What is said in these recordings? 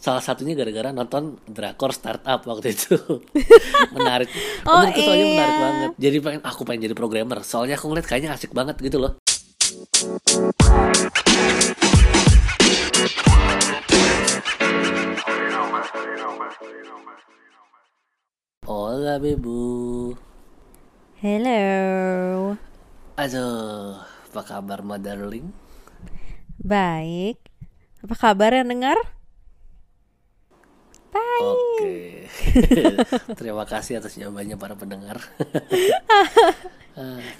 salah satunya gara-gara nonton drakor startup waktu itu menarik Oh, menurutku soalnya iya. menarik banget jadi pengen aku pengen jadi programmer soalnya aku ngeliat kayaknya asik banget gitu loh Hola bebu Hello. Aduh, apa kabar ma darling? Baik. Apa kabar yang dengar? Oke. Terima kasih atas jawabannya para pendengar.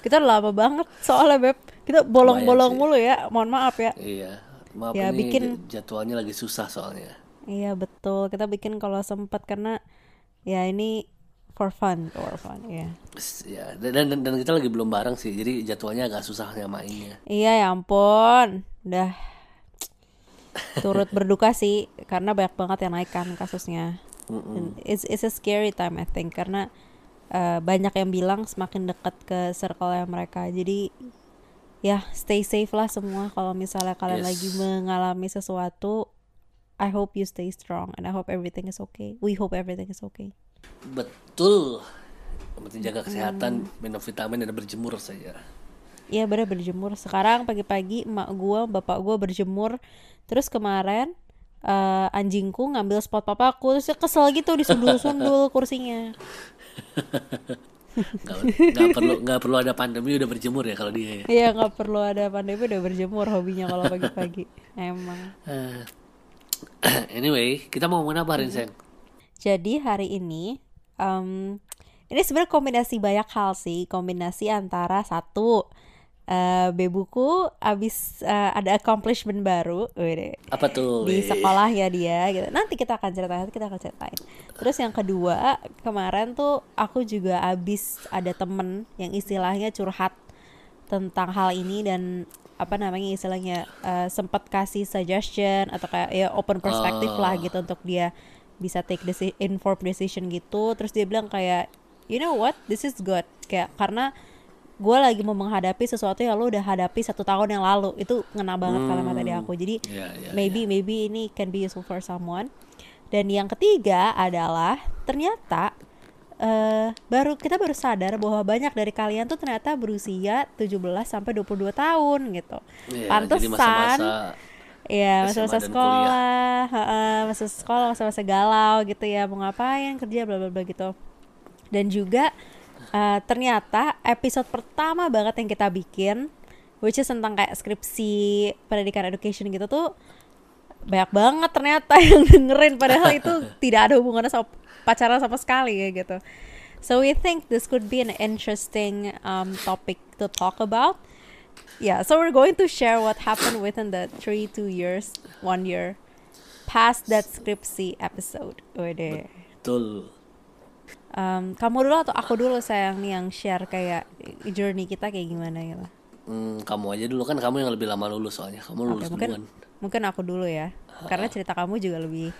Kita lama banget soalnya Beb. Kita bolong-bolong mulu ya. Mohon maaf ya. iya. Maaf Ya, ini bikin- jadwalnya lagi susah soalnya. Iya betul. Kita bikin kalau sempat karena ya ini for fun, for fun. Iya. S- Ya, dan, dan dan kita lagi belum bareng sih. Jadi jadwalnya agak susah nyamainnya. Iya ya ampun. Udah turut berduka sih karena banyak banget yang naik kan kasusnya. It's, it's a scary time I think karena uh, banyak yang bilang semakin dekat ke circle yang mereka. Jadi ya stay safe lah semua kalau misalnya kalian Yes. lagi mengalami sesuatu. I hope you stay strong and I hope everything is okay. We hope everything is okay. Betul. Penting jaga kesehatan, minum vitamin dan berjemur saja. Iya bener berjemur. Sekarang pagi-pagi emak gua, bapak gua berjemur. Terus kemarin eh, anjingku ngambil spot papaku terus kesel gitu disundul-sundul kursinya. Gak, nggak perlu nggak perlu ada pandemi udah berjemur ya kalau dia ya. Iya nggak perlu ada pandemi udah berjemur hobinya kalau pagi-pagi. Emang. Eh, anyway, kita mau ngomongin apa hari ini, sayang? Jadi hari ini em, ini sebenarnya kombinasi banyak hal sih, kombinasi antara satu eh, bebuku abis eh, ada accomplishment baru, Wede. Apa tuh? di weh? sekolahnya dia gitu. Nanti kita akan ceritain, nanti kita akan ceritain. Terus yang kedua, kemarin tuh aku juga abis ada temen yang istilahnya curhat tentang hal ini dan apa namanya istilahnya eh, sempat kasih suggestion atau kayak ya open perspektif lah gitu untuk dia bisa take deci- informed decision gitu. Terus dia bilang kayak you know what, this is good kayak karena gue lagi mau menghadapi sesuatu yang lo udah hadapi satu tahun yang lalu. Itu ngena banget kalimat tadi aku. Jadi Iya, iya, maybe maybe ini can be useful for someone. Dan yang ketiga adalah ternyata eh baru kita baru sadar bahwa banyak dari kalian tuh ternyata berusia 17 sampai 22 tahun gitu. Iya, Pantesan masa-masa ya masa-masa dan sekolah, masa sekolah, masa-masa galau gitu ya, mau ngapain kerja bla bla bla gitu. Dan juga eh, ternyata episode pertama banget yang kita bikin, which is tentang kayak skripsi pendidikan education gitu tuh banyak banget ternyata yang dengerin padahal itu tidak ada hubungannya sama pacaran sama sekali ya gitu. So we think this could be an interesting um, topic to talk about. Yeah, so we're going to share what happened within the three, two years, one year past that skripsi episode. Wede. betul. Um, kamu dulu atau aku dulu sayang nih yang share kayak journey kita kayak gimana gitu. Hmm, kamu aja dulu kan kamu yang lebih lama lulus soalnya. Kamu lulus mungkin duluan. mungkin aku dulu ya. Karena cerita kamu juga lebih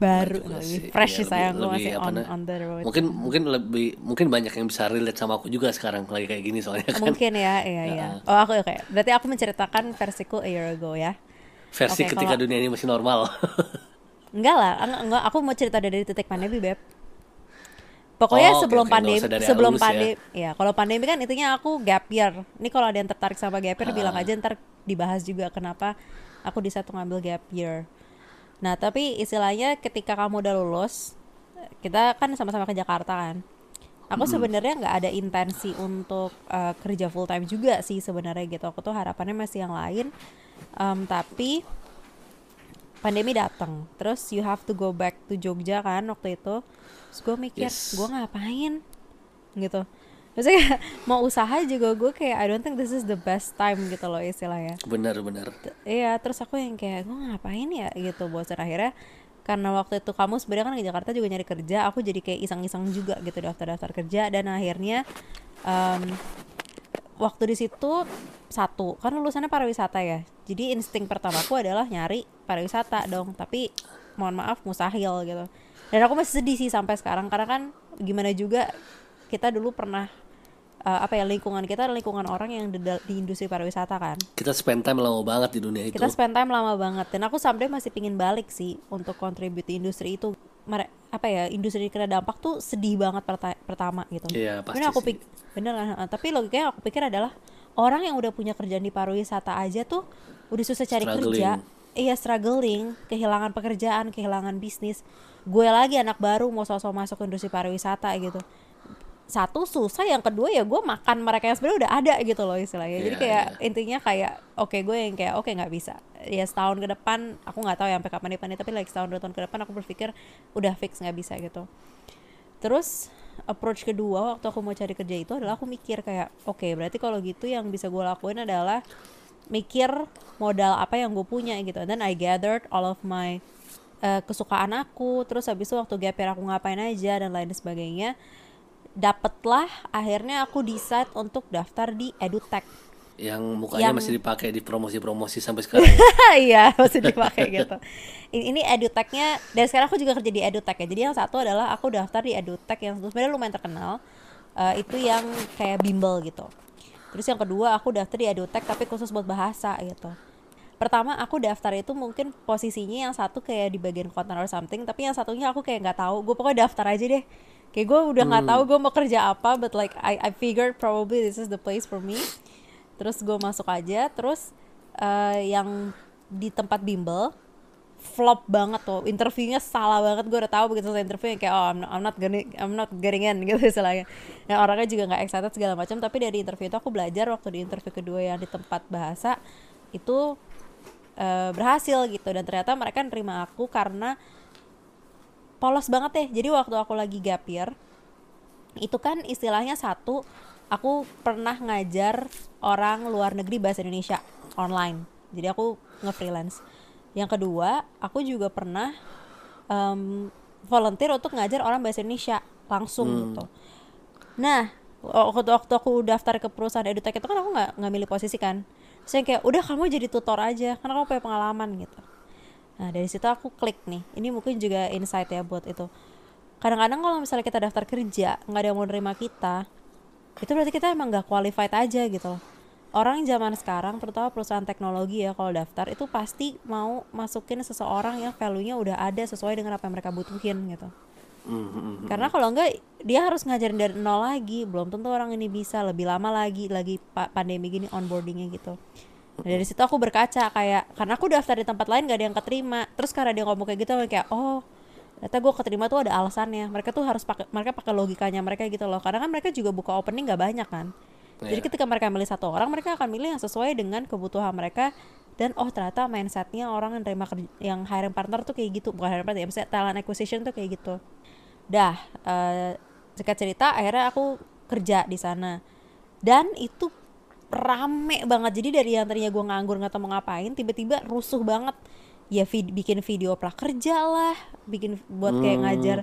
baru, juga lebih sih. fresh sih sayang lebih- masih on on the road. Mungkin mungkin lebih mungkin banyak yang bisa relate sama aku juga sekarang lagi kayak gini soalnya kan. Mungkin ya, iya iya. Oh aku oke. Berarti aku menceritakan versiku a year ago ya. Versi Oke, ketika kalau- dunia ini masih normal. Enggak lah, enggak, enggak. Aku mau cerita dari titik pandemi, Beb. Pokoknya Oh, sebelum nggak pandemi, sebelum ya. pandemi, ya. kalau pandemi kan intinya aku gap year. Ini kalau ada yang tertarik sama gap year, bilang Ah. aja ntar dibahas juga kenapa aku di satu ngambil gap year. Nah, tapi istilahnya ketika kamu udah lulus, kita kan sama-sama ke Jakarta kan. Aku sebenarnya nggak ada intensi untuk uh, kerja full time juga sih sebenarnya gitu. Aku tuh harapannya masih yang lain. Em, tapi pandemi datang terus you have to go back to Jogja kan waktu itu terus gue mikir Yes. gue ngapain? Gitu. Kayak mau usaha juga gue kayak I don't think this is the best time gitu loh istilahnya. Benar benar. T- iya terus aku yang kayak gue ngapain ya? Gitu bosan akhirnya karena waktu itu kamu sebenarnya kan ke Jakarta juga nyari kerja aku jadi kayak iseng-iseng juga gitu daftar-daftar kerja dan akhirnya em, waktu di situ satu kan lulusannya pariwisata ya. Jadi insting pertamaku adalah nyari pariwisata dong tapi mohon maaf mustahil gitu dan aku masih sedih sih sampai sekarang karena kan gimana juga kita dulu pernah eh, apa ya lingkungan kita adalah lingkungan orang yang di, di industri pariwisata kan Kita spend time lama banget di dunia itu. kita spend time lama banget dan aku someday masih pingin balik sih untuk contribute di industri itu Mere- apa ya industri kena dampak tuh sedih banget perta- pertama gitu Iya, pasti Bener aku sih. pik bener kan tapi logikanya aku pikir adalah orang yang udah punya kerjaan di pariwisata aja tuh udah susah cari kerja Struggling. iya struggling kehilangan pekerjaan kehilangan bisnis gue lagi anak baru mau sosok masuk industri pariwisata gitu. Satu susah yang kedua ya gue makan mereka yang sebenarnya udah ada gitu loh istilahnya. Jadi Iya, kayak intinya kayak oke gue yang kayak oke nggak bisa. Ya setahun ke depan aku nggak tahu ya sampai kapan depannya tapi like setahun dua tahun ke depan aku berpikir udah fix nggak bisa gitu. Terus approach kedua waktu aku mau cari kerja itu adalah aku mikir kayak oke berarti kalau gitu yang bisa gue lakuin adalah mikir modal apa yang gue punya gitu. And then I gathered all of my eh, kesukaan aku terus habis itu waktu gap year aku ngapain aja dan lain sebagainya dapatlah akhirnya aku decide untuk daftar di edutech. Yang mukanya Yang- masih dipakai di promosi-promosi sampai sekarang. iya masih dipakai gitu. Ini, ini edutechnya dan sekarang aku juga kerja di edutech ya. Jadi yang satu adalah aku daftar di edutech yang sebenarnya lumayan terkenal Eh, itu yang kayak bimbel gitu. Terus yang kedua aku daftar di edutech tapi khusus buat bahasa gitu pertama aku daftar itu mungkin posisinya yang satu kayak di bagian content or something tapi yang satunya aku kayak nggak tahu. Gue pokoknya daftar aja deh. Kayak gue udah nggak tahu gue mau kerja apa but like I I figured probably this is the place for me. Terus gue masuk aja terus eh, yang di tempat bimbel flop banget tuh. Interviewnya salah banget gue udah tahu begitu selesai interview yang kayak oh I'm not, I'm not getting I'm not getting in gitu istilahnya. Dan orangnya juga nggak excited segala macam tapi dari interview itu aku belajar waktu di interview kedua yang di tempat bahasa itu eh, berhasil gitu. Dan ternyata mereka nerima aku karena polos banget deh jadi waktu aku lagi gap year itu kan istilahnya satu aku pernah ngajar orang luar negeri bahasa Indonesia online. Jadi aku nge-freelance. Yang kedua aku juga pernah em, volunteer untuk ngajar orang bahasa Indonesia langsung gitu. Nah waktu waktu aku daftar ke perusahaan edutech itu kan aku nggak nggak milih posisi kan saya kayak udah kamu jadi tutor aja karena kamu punya pengalaman gitu Nah dari situ aku klik nih. Ini mungkin juga insight ya buat itu. Kadang-kadang kalau misalnya kita daftar kerja nggak ada yang mau nerima kita, itu berarti kita emang nggak qualified aja gitu. Orang zaman sekarang, terutama perusahaan teknologi ya kalau daftar itu pasti mau masukin seseorang yang value-nya udah ada sesuai dengan apa yang mereka butuhin gitu. Karena kalau enggak dia harus ngajarin dari nol lagi, belum tentu orang ini bisa lebih lama lagi lagi pa- pandemi gini onboardingnya gitu. Nah, dari situ aku berkaca kayak karena aku daftar di tempat lain gak ada yang keterima. Terus karena dia ngomong kayak gitu aku kayak oh ternyata gue keterima tuh ada alasannya. Mereka tuh harus pakai mereka pakai logikanya mereka gitu loh. Karena kan mereka juga buka opening gak banyak kan. Jadi Iya. ketika mereka milih satu orang, mereka akan milih yang sesuai dengan kebutuhan mereka dan oh ternyata mindsetnya orang yang terima kerja, yang hiring partner tuh kayak gitu bukan hiring partner ya maksudnya talent acquisition tuh kayak gitu dah singkat cerita akhirnya aku kerja di sana. Dan itu rame banget. Jadi dari yang tadinya gue nganggur nggak tahu mau ngapain tiba-tiba rusuh banget. Ya vid- bikin video prakerja lah bikin buat kayak ngajar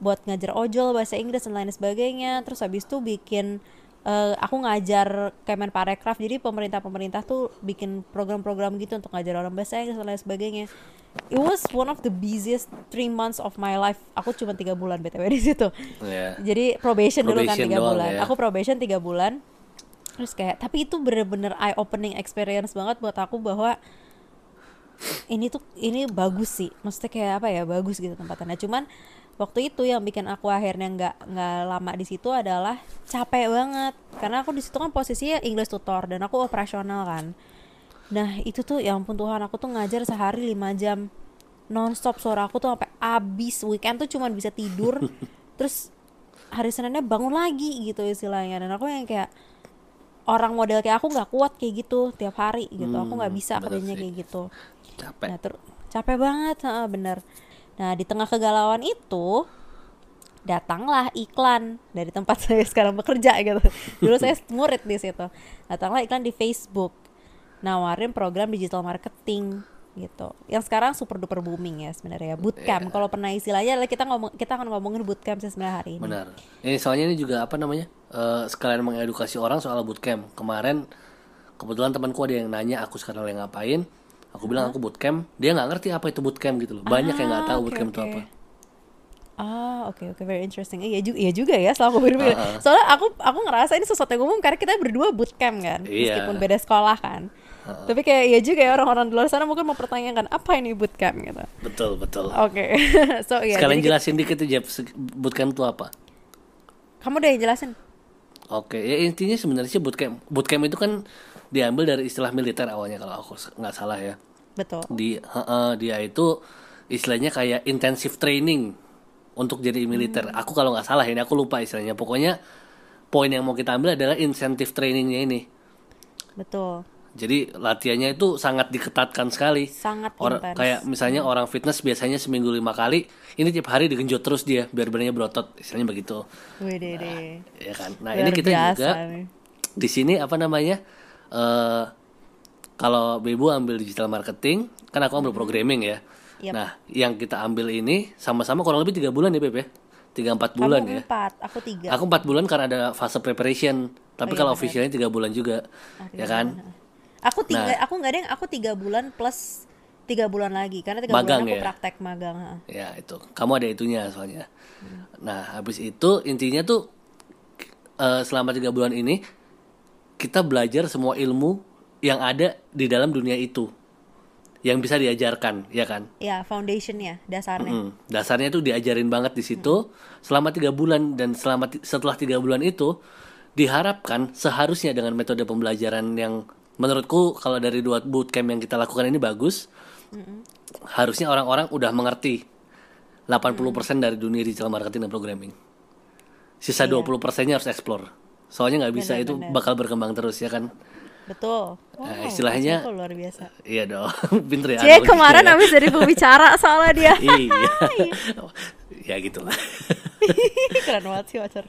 buat ngajar ojol bahasa Inggris dan lain sebagainya. Terus habis itu bikin eh, aku ngajar Kemenparekraf jadi pemerintah-pemerintah tuh bikin program-program gitu untuk ngajar orang bahasa Inggris dan lain sebagainya. It was one of the busiest three months of my life. Aku cuma tiga bulan btw di situ. Iya. jadi probation, dulu kan Probation tiga bulan. ya. aku probation tiga bulan. Terus kayak tapi itu bener-bener eye opening experience banget buat aku bahwa ini tuh ini bagus sih. Maksudnya kayak apa ya bagus gitu tempatnya cuman waktu itu yang bikin aku akhirnya nggak nggak lama di situ adalah capek banget. Karena aku di situ kan posisinya English tutor dan aku operasional kan. Nah itu tuh ya ampun Tuhan aku tuh ngajar sehari 5 jam nonstop. Suara aku tuh sampai abis weekend tuh cuman bisa tidur. Terus hari Seninnya bangun lagi gitu istilahnya. Dan aku yang kayak orang model kayak aku nggak kuat kayak gitu tiap hari gitu. Aku nggak Hmm, bisa kerjanya kayak gitu. Capek. Nah, ter- capek banget, bener. Nah, di tengah kegalauan itu datanglah iklan dari tempat saya sekarang bekerja gitu. Dulu saya murid di situ. Datanglah iklan di Facebook. Nawarin program digital marketing gitu. Yang sekarang super duper booming ya sebenarnya ya. Bootcamp. Kalau pernah istilahnya kita ngomong kita akan ngomongin bootcamp sih sebenarnya hari ini. Benar. Ini soalnya ini juga apa namanya? eh, sekalian mengedukasi orang soal bootcamp. Kemarin kebetulan temanku ada yang nanya aku sekarang lagi ngapain. Aku bilang aku bootcamp. Dia nggak ngerti apa itu bootcamp gitu loh. Banyak yang nggak tahu Ah, oke, bootcamp itu oke. apa. Ah, oke oke very interesting. Iya juga, iya juga ya setelah aku berpikir. Soalnya aku aku ngerasa ini sesuatu yang umum karena kita berdua bootcamp kan, Iya. meskipun beda sekolah kan. Tapi kayak iya juga ya orang-orang di luar sana mungkin mempertanyakan apa ini bootcamp gitu. Betul, betul. Oke. so iya. Sekalian jadi jelasin dikit tuh Jeb, bootcamp itu apa? kamu udah jelasin. Oke, ya intinya sebenarnya sih bootcamp. Bootcamp itu kan diambil dari istilah militer awalnya kalau aku nggak salah ya. Betul. Di heeh, dia itu istilahnya kayak intensive training untuk jadi militer. Aku kalau nggak salah ini aku lupa istilahnya. Pokoknya poin yang mau kita ambil adalah incentive trainingnya ini. Betul. Jadi latihannya itu sangat diketatkan sekali. Sangat Orang intens. kayak misalnya orang fitness biasanya seminggu lima kali, ini tiap hari digenjot terus dia biar badannya berotot, istilahnya begitu. Wih deh deh. Ya kan. Nah, Luar ini kita biasa juga nih. di sini apa namanya? eh kalau Bebu ambil digital marketing, kan aku ambil programming ya. Yap. Nah, yang kita ambil ini sama-sama kurang lebih tiga bulan ya, Beb ya? Tiga empat bulan Kamu ya. empat, aku tiga. Aku empat bulan karena ada fase preparation. Tapi iya, kalau benar. officialnya tiga bulan juga, ya kan? Aku tiga, Nah. aku nggak ada yang aku tiga bulan plus tiga bulan lagi karena tiga Magang bulan aku ya? praktek magang. ha. Ya itu, kamu ada itunya soalnya. Nah habis itu intinya tuh eh, selama tiga bulan ini kita belajar semua ilmu yang ada di dalam dunia itu, yang bisa diajarkan, ya kan? Ya foundationnya, dasarnya. Mm, dasarnya tuh diajarin banget di situ selama tiga bulan dan selama setelah tiga bulan itu diharapkan seharusnya dengan metode pembelajaran yang menurutku kalau dari dua bootcamp yang kita lakukan ini bagus, harusnya orang-orang udah mengerti 80% dari dunia digital marketing dan programming. Sisa 20 persennya harus explore. Soalnya nggak bisa itu bakal berkembang terus ya kan? Betul. Wow, Nah, istilahnya- luar biasa. Iya dong, pinter ya. Cie kemarin ya. habis dari pembicara soalnya dia. iya. ya gitulah. Keren banget sih pacar.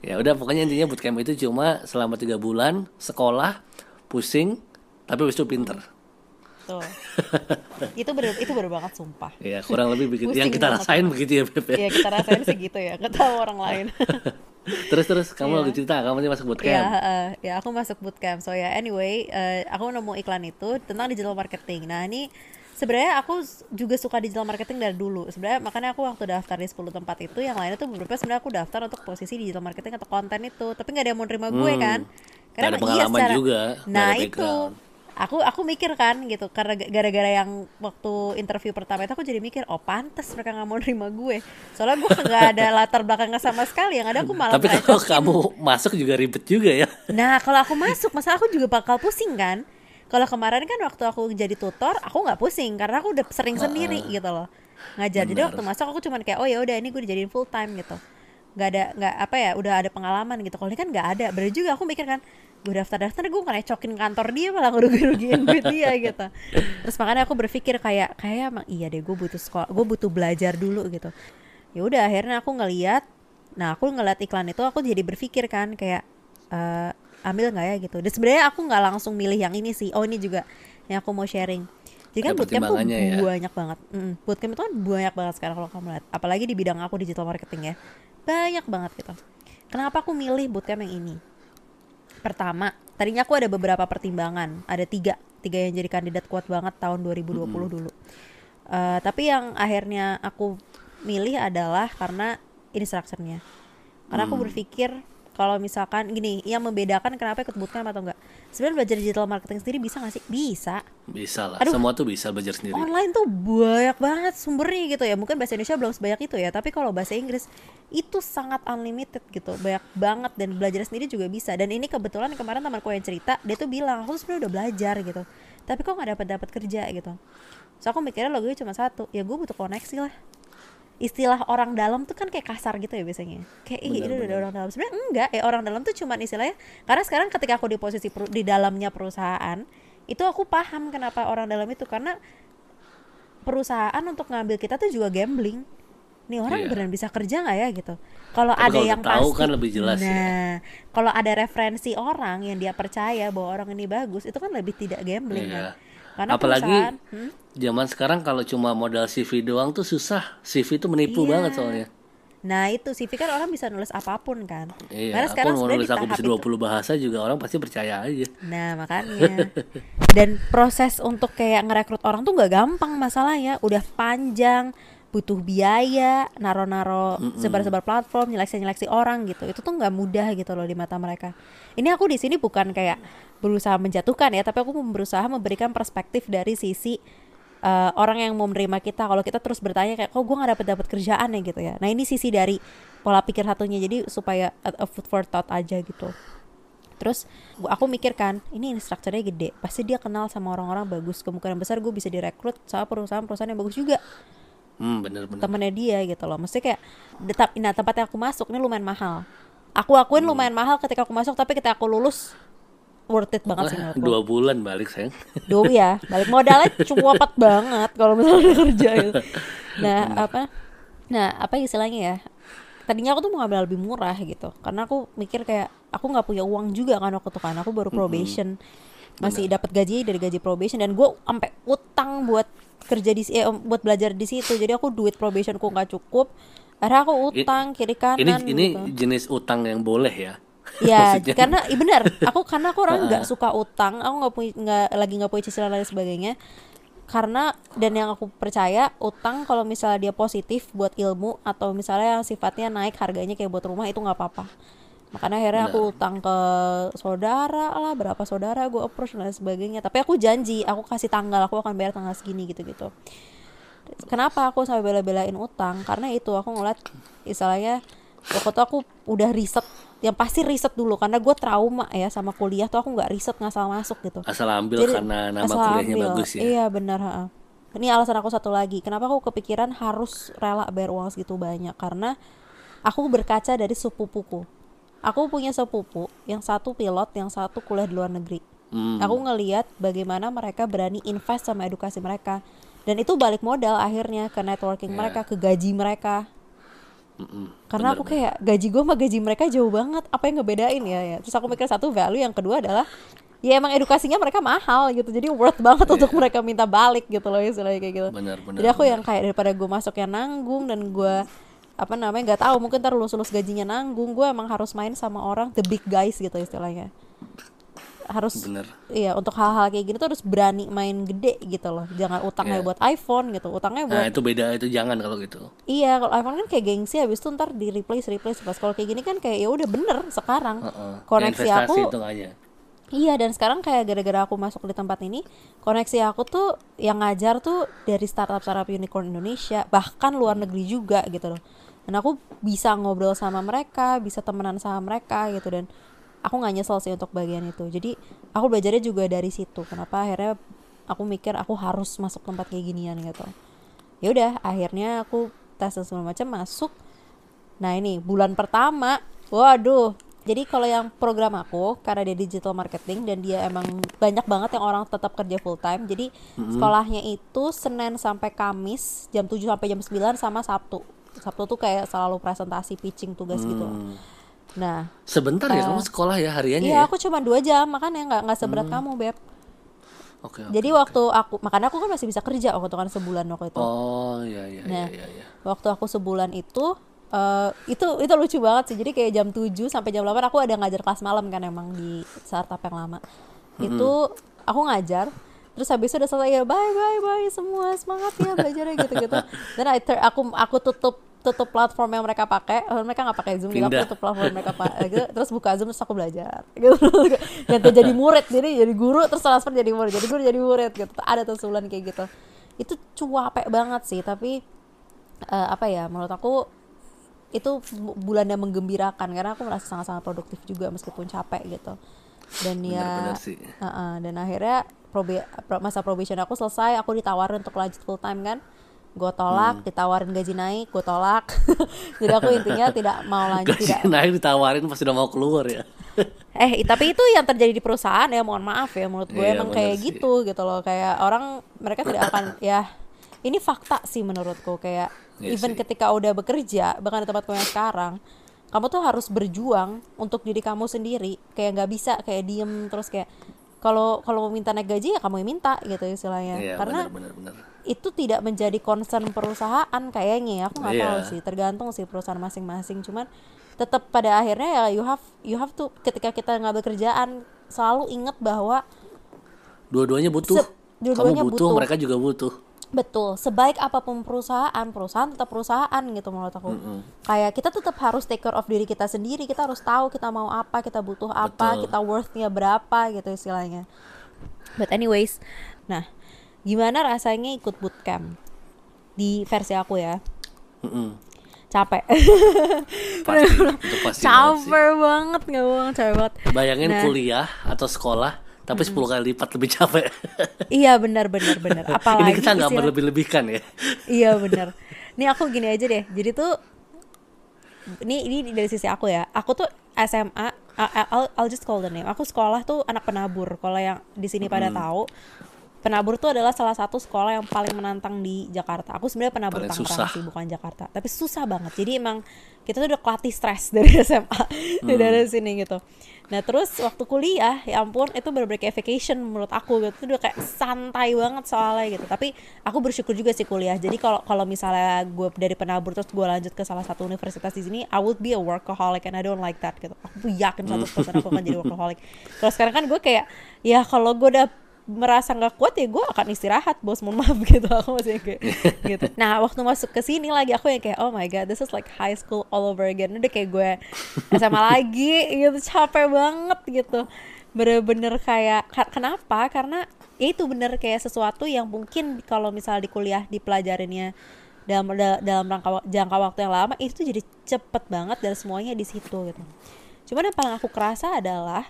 Ya udah pokoknya intinya bootcamp itu cuma selama tiga bulan sekolah pusing tapi habis itu pinter. Tuh. itu bener itu bener banget sumpah. Ya kurang lebih begitu. Yang kita banget. rasain begitu ya Beb. ya. Iya kita rasain sih gitu ya, tahu orang lain. terus terus kamu lagi cerita kamu nih masuk Ya, bootcamp. eh, ya aku masuk bootcamp. So ya anyway, eh, aku nemu iklan itu tentang digital marketing. Nah ini sebenarnya aku juga suka digital marketing dari dulu. Sebenarnya makanya aku waktu daftar di 10 tempat itu, yang lainnya tuh beberapa sebenarnya aku daftar untuk posisi digital marketing atau konten itu. Tapi nggak ada yang mau nerima gue Hmm. kan. Nggak ada emang pengalaman juga, nggak Nah ada itu. background. Aku aku mikir kan gitu karena ga- gara-gara yang waktu interview pertama itu aku jadi mikir oh pantas mereka nggak mau nerima gue soalnya gue nggak ada latar belakangnya sama sekali yang ada aku malah Tapi kalau kamu masuk juga ribet juga ya. Nah, kalau aku masuk, masa aku juga bakal pusing kan? Kalau kemarin kan waktu aku jadi tutor, aku nggak pusing karena aku udah sering sendiri gitu loh ngajar. Jadi waktu masuk aku cuman kayak oh ya udah ini gue dijadiin full time gitu. Nggak ada nggak apa ya udah ada pengalaman gitu. Kalau ini kan nggak ada. Bener juga aku mikir kan gue daftar-daftar gue ngerecokin kantor dia malah ngerugi-rugiin duit dia gitu. Terus makanya aku berpikir kayak kayak emang iya deh gue butuh sekolah, gue butuh belajar dulu gitu. Ya udah akhirnya aku ngeliat Nah aku ngeliat iklan itu aku jadi berpikir kan kayak eh, ambil nggak ya gitu. Dan sebenarnya aku nggak langsung milih yang ini sih. Oh ini juga yang aku mau sharing. Jadi kan bootcamp tuh ya. banyak banget. Mm, bootcamp itu kan banyak banget sekarang kalau kamu lihat. Apalagi di bidang aku digital marketing ya, banyak banget gitu. Kenapa aku milih bootcamp yang ini? Pertama, tadinya aku ada beberapa pertimbangan. Ada tiga, tiga yang jadi kandidat kuat banget tahun 2020 dulu. Eh, tapi yang akhirnya aku milih adalah karena instructionnya. Karena aku berpikir kalau misalkan gini, yang membedakan kenapa ikut bootcamp atau enggak. Sebenarnya belajar digital marketing sendiri bisa nggak sih? Bisa. Bisa lah. Aduh. Semua tuh bisa belajar sendiri. Online tuh banyak banget sumbernya gitu ya. Mungkin bahasa Indonesia belum sebanyak itu ya, tapi kalau bahasa Inggris itu sangat unlimited gitu. Banyak banget dan belajar sendiri juga bisa. Dan ini kebetulan kemarin temanku yang cerita, dia tuh bilang, "Aku sebenarnya udah belajar gitu. Tapi kok nggak dapat dapat kerja gitu." So aku mikirnya logonya cuma satu, ya gue butuh koneksi lah. Istilah orang dalam tuh kan kayak kasar gitu ya biasanya. Kayak ih itu udah orang dalam. Sebenarnya enggak, ya orang dalam tuh cuman istilahnya karena sekarang ketika aku di posisi peru- di dalamnya perusahaan, itu aku paham kenapa orang dalam itu karena perusahaan untuk ngambil kita tuh juga gambling. Nih orang Iya. beneran bisa kerja nggak ya gitu. Kalau ada kalau yang tahu pasti, kan lebih jelas ya. nah, kalau ada referensi orang yang dia percaya bahwa orang ini bagus, itu kan lebih tidak gambling Iya. kan. Karena Apalagi hmm? zaman sekarang kalau cuma modal CV doang tuh susah. CV itu menipu Iya. banget soalnya. Nah itu CV kan orang bisa nulis apa pun kan. Iya, Karena aku sekarang mau sebenarnya nulis aku bisa itu. 20 bahasa juga orang pasti percaya aja. Nah makanya Dan proses untuk kayak ngerekrut orang tuh gak gampang masalahnya Udah panjang butuh biaya naro-naro sebar-sebar platform nyeleksi-nyeleksi orang gitu. Itu tuh nggak mudah gitu loh di mata mereka. Ini aku di sini bukan kayak berusaha menjatuhkan ya tapi aku berusaha memberikan perspektif dari sisi eh, orang yang mau menerima kita. Kalau kita terus bertanya kayak kok gue nggak dapet dapet kerjaan ya? gitu ya. Nah ini sisi dari pola pikir satunya. Jadi supaya a a food for thought aja gitu. Terus aku mikir kan, ini strukturnya gede, pasti dia kenal sama orang-orang bagus. Kemungkinan besar gue bisa direkrut sama perusahaan-perusahaan yang bagus juga. Hmm, bener-bener. Temennya dia gitu loh. Mesti kayak, tetap, nah tempat yang aku masuk ini lumayan mahal. Aku akuin lumayan mahal ketika aku masuk, tapi ketika aku lulus worth it banget sih menurutku. Dua bulan balik sayang. Duh ya, balik modalnya cukup banget kalau misalnya kerja gitu. Nah, apa? Nah, apa istilahnya ya? Tadinya aku tuh mau ngambil lebih murah gitu. Karena aku mikir kayak aku nggak punya uang juga kan waktu itu kan. Aku baru probation. Masih dapat gaji dari gaji probation dan gue sampai utang buat kerja di eh, buat belajar di situ. Jadi aku duit probationku nggak cukup. Akhirnya aku utang kiri Ini kanan ini gitu. jenis utang yang boleh ya. Ya, Maksudnya. karena i, benar. Aku karena aku orang nggak suka utang. Aku nggak punya nggak lagi nggak punya cicilan dan lain sebagainya. Karena dan yang aku percaya utang kalau misalnya dia positif buat ilmu atau misalnya yang sifatnya naik harganya kayak buat rumah itu nggak apa-apa. Makanya akhirnya aku utang ke saudara lah, berapa saudara gue approach dan sebagainya. Tapi aku janji, aku kasih tanggal, aku akan bayar tanggal segini gitu-gitu. Kenapa aku sampai bela-belain utang? Karena itu aku ngeliat istilahnya waktu itu aku udah riset yang pasti riset dulu karena gue trauma ya sama kuliah tuh aku nggak riset ngasal masuk gitu Asal ambil Jadi, karena nama asal kuliahnya ambil. bagus ya. iya benar ha. ini alasan aku satu lagi kenapa aku kepikiran harus rela bayar uang segitu banyak karena aku berkaca dari sepupuku aku punya sepupu yang satu pilot yang satu kuliah di luar negeri. Hmm. aku ngeliat bagaimana mereka berani invest sama edukasi mereka. Dan itu balik modal akhirnya ke networking Iya. mereka ke gaji mereka. Mm-mm. karena Bener, aku kayak gaji gue sama gaji mereka jauh banget. Apa yang ngebedain ya ya? Terus aku mikir satu value yang kedua adalah ya emang edukasinya mereka mahal gitu. Jadi worth banget untuk mereka minta balik gitu loh istilahnya kayak gitu. Benar, benar, jadi aku yang kayak daripada gue masuk yang nanggung dan gue apa namanya nggak tahu mungkin ntar lulus lulus gajinya nanggung gue emang harus main sama orang the big guys gitu istilahnya harus Bener. iya untuk hal-hal kayak gini tuh harus berani main gede gitu loh jangan utangnya Iya. buat iPhone gitu utangnya buat Nah, itu beda itu jangan kalau gitu. Iya, kalau iPhone kan kayak gengsi habis itu ntar di replace replace pas kalau kayak gini kan kayak ya udah bener sekarang. Heeh. Koneksi Ya, aku investasi hitungannya. Iya dan sekarang kayak gara-gara aku masuk di tempat ini, koneksi aku tuh yang ngajar tuh dari startup startup unicorn Indonesia, bahkan luar negeri juga gitu loh. Dan aku bisa ngobrol sama mereka, bisa temenan sama mereka gitu dan aku nggak nyesel sih untuk bagian itu. Jadi aku belajarnya juga dari situ. Kenapa akhirnya aku mikir aku harus masuk tempat kayak ginian gitu. Ya udah, akhirnya aku tes dan segala macam masuk. Nah ini bulan pertama, waduh. Jadi kalau yang program aku karena dia digital marketing dan dia emang banyak banget yang orang tetap kerja full time. Jadi sekolahnya itu Senin sampai Kamis jam 7 sampai jam 9 sama Sabtu. Sabtu tuh kayak selalu presentasi pitching tugas gitu. Hmm. Nah, Sebentar ya kamu sekolah ya hariannya iya ya? aku cuma dua jam makanya nggak nggak seberat kamu beb. Oke. oke. Jadi waktu aku makanya aku kan masih bisa kerja waktu kan sebulan waktu itu. Oh, iya iya Nah. iya iya. waktu aku sebulan itu eh itu itu lucu banget sih jadi kayak jam 7 sampai jam 8 aku ada ngajar kelas malam kan emang di startup yang lama itu aku ngajar terus habis itu udah selesai ya bye bye bye semua semangat ya belajarnya gitu gitu dan I aku aku tutup tutup platform yang mereka pakai eh, mereka nggak pakai zoom Pindah. aku tutup platform mereka pakai gitu. terus buka zoom terus aku belajar gitu jadi murid jadi jadi guru terus transfer jadi murid jadi guru jadi murid gitu ada tuh sebulan kayak gitu itu cuapek banget sih tapi eh, apa ya menurut aku itu bu- bulan yang menggembirakan karena aku merasa sangat-sangat produktif juga meskipun capek gitu dan ya sih. uh-uh, dan akhirnya probe- pro- masa probation aku selesai aku ditawarin untuk lanjut full time kan gue tolak Hmm. ditawarin gaji naik gue tolak jadi aku intinya tidak mau lanjut Gaji tidak naik ditawarin pas udah mau keluar ya. eh tapi itu yang terjadi di perusahaan ya mohon maaf ya menurut gue Iya, emang kayak sih. gitu gitu loh kayak orang mereka tidak akan ya ini fakta sih menurutku kayak Iya even sih. ketika udah bekerja bahkan di tempatku yang sekarang kamu tuh harus berjuang untuk diri kamu sendiri kayak nggak bisa kayak diem terus kayak kalau kalau mau minta naik gaji ya kamu yang minta gitu istilahnya Iya, karena benar benar benar. itu tidak menjadi concern perusahaan kayaknya ya aku nggak Iya. tahu sih tergantung sih perusahaan masing-masing cuman tetap pada akhirnya ya you have you have to ketika kita ngambil kerjaan selalu ingat bahwa Dua-duanya butuh. Dua-duanya Kamu butuh, butuh. mereka juga butuh. Betul, sebaik apa pun perusahaan, perusahaan tetap perusahaan gitu menurut aku. Kayak kita tetap harus take care of diri kita sendiri, kita harus tahu kita mau apa, kita butuh apa, Betul. kita worthnya berapa gitu istilahnya. But anyways, nah gimana rasanya ikut bootcamp di versi aku ya? Mm-mm. Capek, Pasti, itu pasti banget capek banget nggak bohong, capek banget. Bayangin Nah. kuliah atau sekolah, tapi 10 kali lipat lebih capek. Iya benar benar benar. Apalagi Ini kita nggak istilah- berlebih-lebihkan ya. iya bener nih aku gini aja deh. Jadi tuh ini ini dari sisi aku ya. Aku tuh SMA I'll, I'll just call the name. Aku sekolah tuh anak penabur. Kalau yang di sini pada tahu penabur tuh adalah salah satu sekolah yang paling menantang di Jakarta. Aku sebenarnya penabur Tangerang susah. sih bukan Jakarta. Tapi susah banget. Jadi emang kita tuh udah kelatih stres dari SMA dari sini gitu nah terus waktu kuliah ya ampun itu bener-bener kayak vacation menurut aku gitu. Udah kayak santai banget soalnya gitu. Tapi aku bersyukur juga sih kuliah. Jadi kalau kalau misalnya gue dari penabur terus gue lanjut ke salah satu universitas di sini I would be a workaholic and I don't like that gitu. Aku yakin satu persen aku akan jadi workaholic. Kalau sekarang kan gue kayak ya kalau gue udah merasa nggak kuat ya gue akan istirahat bos. Mohon maaf gitu. Aku masih kayak gitu. Nah waktu masuk ke sini lagi aku yang kayak oh my god this is like high school all over again. Udah kayak gue SMA lagi gitu capek banget gitu. Bener-bener kayak ka- kenapa? Karena ya itu bener kayak sesuatu yang mungkin kalau misal di kuliah dipelajarinnya dalam da- dalam rangka jangka waktu yang lama itu jadi cepet banget dan semuanya di situ gitu. Cuman yang paling aku kerasa adalah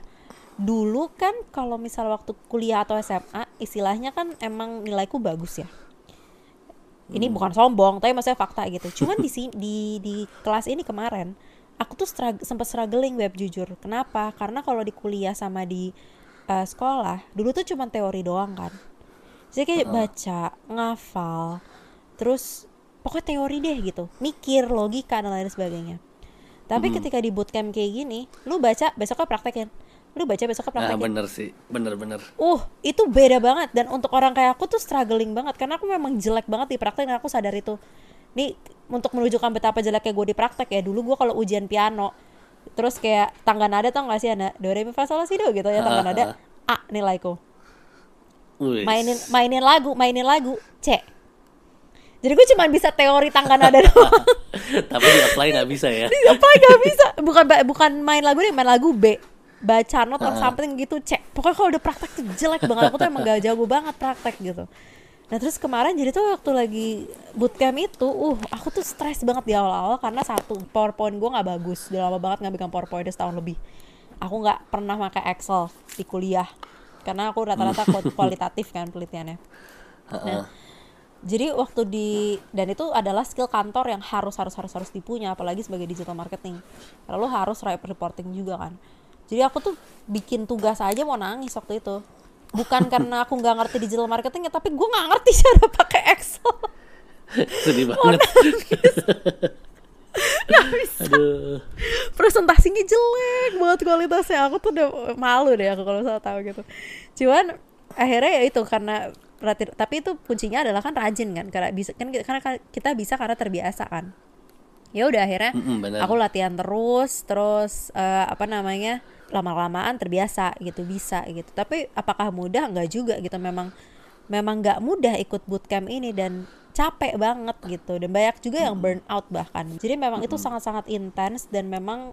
dulu kan kalau misal waktu kuliah atau SMA istilahnya kan emang nilaiku bagus ya. Ini bukan sombong tapi maksudnya fakta gitu. Cuman di sini di di kelas ini kemarin aku tuh strugg- sempat struggling web jujur. Kenapa? Karena kalau di kuliah sama di eh, sekolah dulu tuh cuman teori doang kan. Jadi kayak baca ngafal terus pokoknya teori deh gitu. Mikir logika dan lain sebagainya. Tapi ketika di bootcamp kayak gini lu baca besoknya praktekin lu baca besoknya Nah, praktekin bener sih, bener-bener. Uh, itu beda banget. Dan untuk orang kayak aku tuh struggling banget. Karena aku memang jelek banget di praktek dan aku sadar itu. Nih untuk menunjukkan betapa jeleknya gue di praktek ya dulu gue kalau ujian piano terus kayak tangga nada tau gak sih ada do re mi fa sol si do gitu ya tangga nada. A nilaiku. Mainin mainin lagu mainin lagu C. Jadi gue cuma bisa teori tangga nada doang. Tapi di apply nggak bisa ya. apa gak bisa. Bukan bukan main lagu nih main lagu B baca not or something gitu cek. Pokoknya kalau udah praktek tuh jelek banget. Aku tuh emang gak jago banget praktek gitu. Nah terus kemarin jadi tuh waktu lagi bootcamp itu uh aku tuh stres banget di awal-awal karena satu powerpoint gue nggak bagus. Udah lama banget nggak pegang powerpoint udah setahun lebih. Aku nggak pernah pakai excel di kuliah. Karena aku rata-rata kual- kualitatif kan penelitiannya. Heeh. jadi waktu di dan itu adalah skill kantor yang harus harus harus harus dipunya apalagi sebagai digital marketing. Lo harus reporting juga kan jadi aku tuh bikin tugas aja mau nangis waktu itu. Bukan karena aku nggak ngerti digital marketing ya tapi gue nggak ngerti cara pakai Excel. Sedih banget. Aduh. presentasinya jelek banget kualitasnya. Aku tuh udah malu deh aku kalau salah tahu gitu. Cuman akhirnya ya itu karena tapi itu kuncinya adalah kan rajin kan karena bisa kan karena kita bisa karena terbiasa kan ya udah akhirnya Mm-mm, benar. aku latihan terus terus eh, apa namanya lama-lamaan terbiasa gitu bisa gitu. Tapi apakah mudah? Nggak juga gitu. Memang memang nggak mudah ikut bootcamp ini dan capek banget gitu. Dan banyak juga yang burn out bahkan. Jadi memang itu sangat-sangat intens dan memang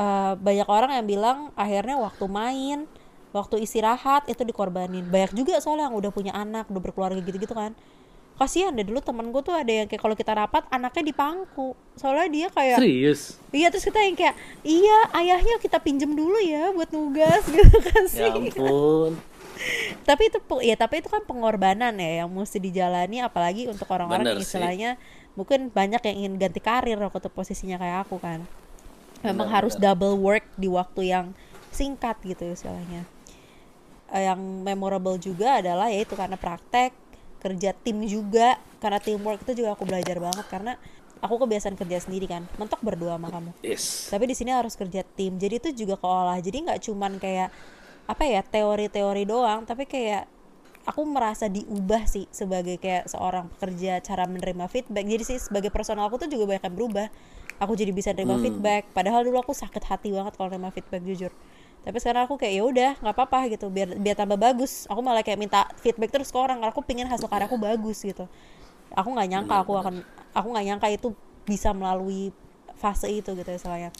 eh, banyak orang yang bilang akhirnya waktu main waktu istirahat itu dikorbanin. Banyak juga soalnya yang udah punya anak udah berkeluarga gitu-gitu kan kasihan deh dulu temen gue tuh ada yang kayak kalau kita rapat anaknya dipangku soalnya dia kayak Serius. Iya terus kita yang kayak iya ayahnya kita pinjem dulu ya buat nugas gitu kan sih. Ya ampun. tapi itu ya tapi itu kan pengorbanan ya yang mesti dijalani apalagi untuk orang-orang Bener yang sih. istilahnya mungkin banyak yang ingin ganti karir waktu itu posisinya kayak aku kan. Memang Bener, harus double work di waktu yang singkat gitu istilahnya. Eh, Yang memorable juga adalah yaitu karena praktek kerja tim juga karena teamwork itu juga aku belajar banget karena aku kebiasaan kerja sendiri kan. Mentok berdua sama kamu. Yes. tapi di sini harus kerja tim. Jadi itu juga keolah. Jadi nggak cuman kayak apa ya teori-teori doang tapi kayak aku merasa diubah sih sebagai kayak seorang pekerja cara menerima feedback. Jadi sih sebagai personal aku tuh juga banyak yang berubah. Aku jadi bisa nerima feedback. Padahal dulu aku sakit hati banget kalau nerima feedback jujur tapi sekarang aku kayak ya udah nggak apa-apa gitu. Biar biar tambah bagus. Aku malah kayak minta feedback terus ke orang. Karena aku pingin hasil karya aku bagus gitu. Aku nggak nyangka aku akan aku nggak nyangka itu bisa melalui fase itu gitu ya soalnya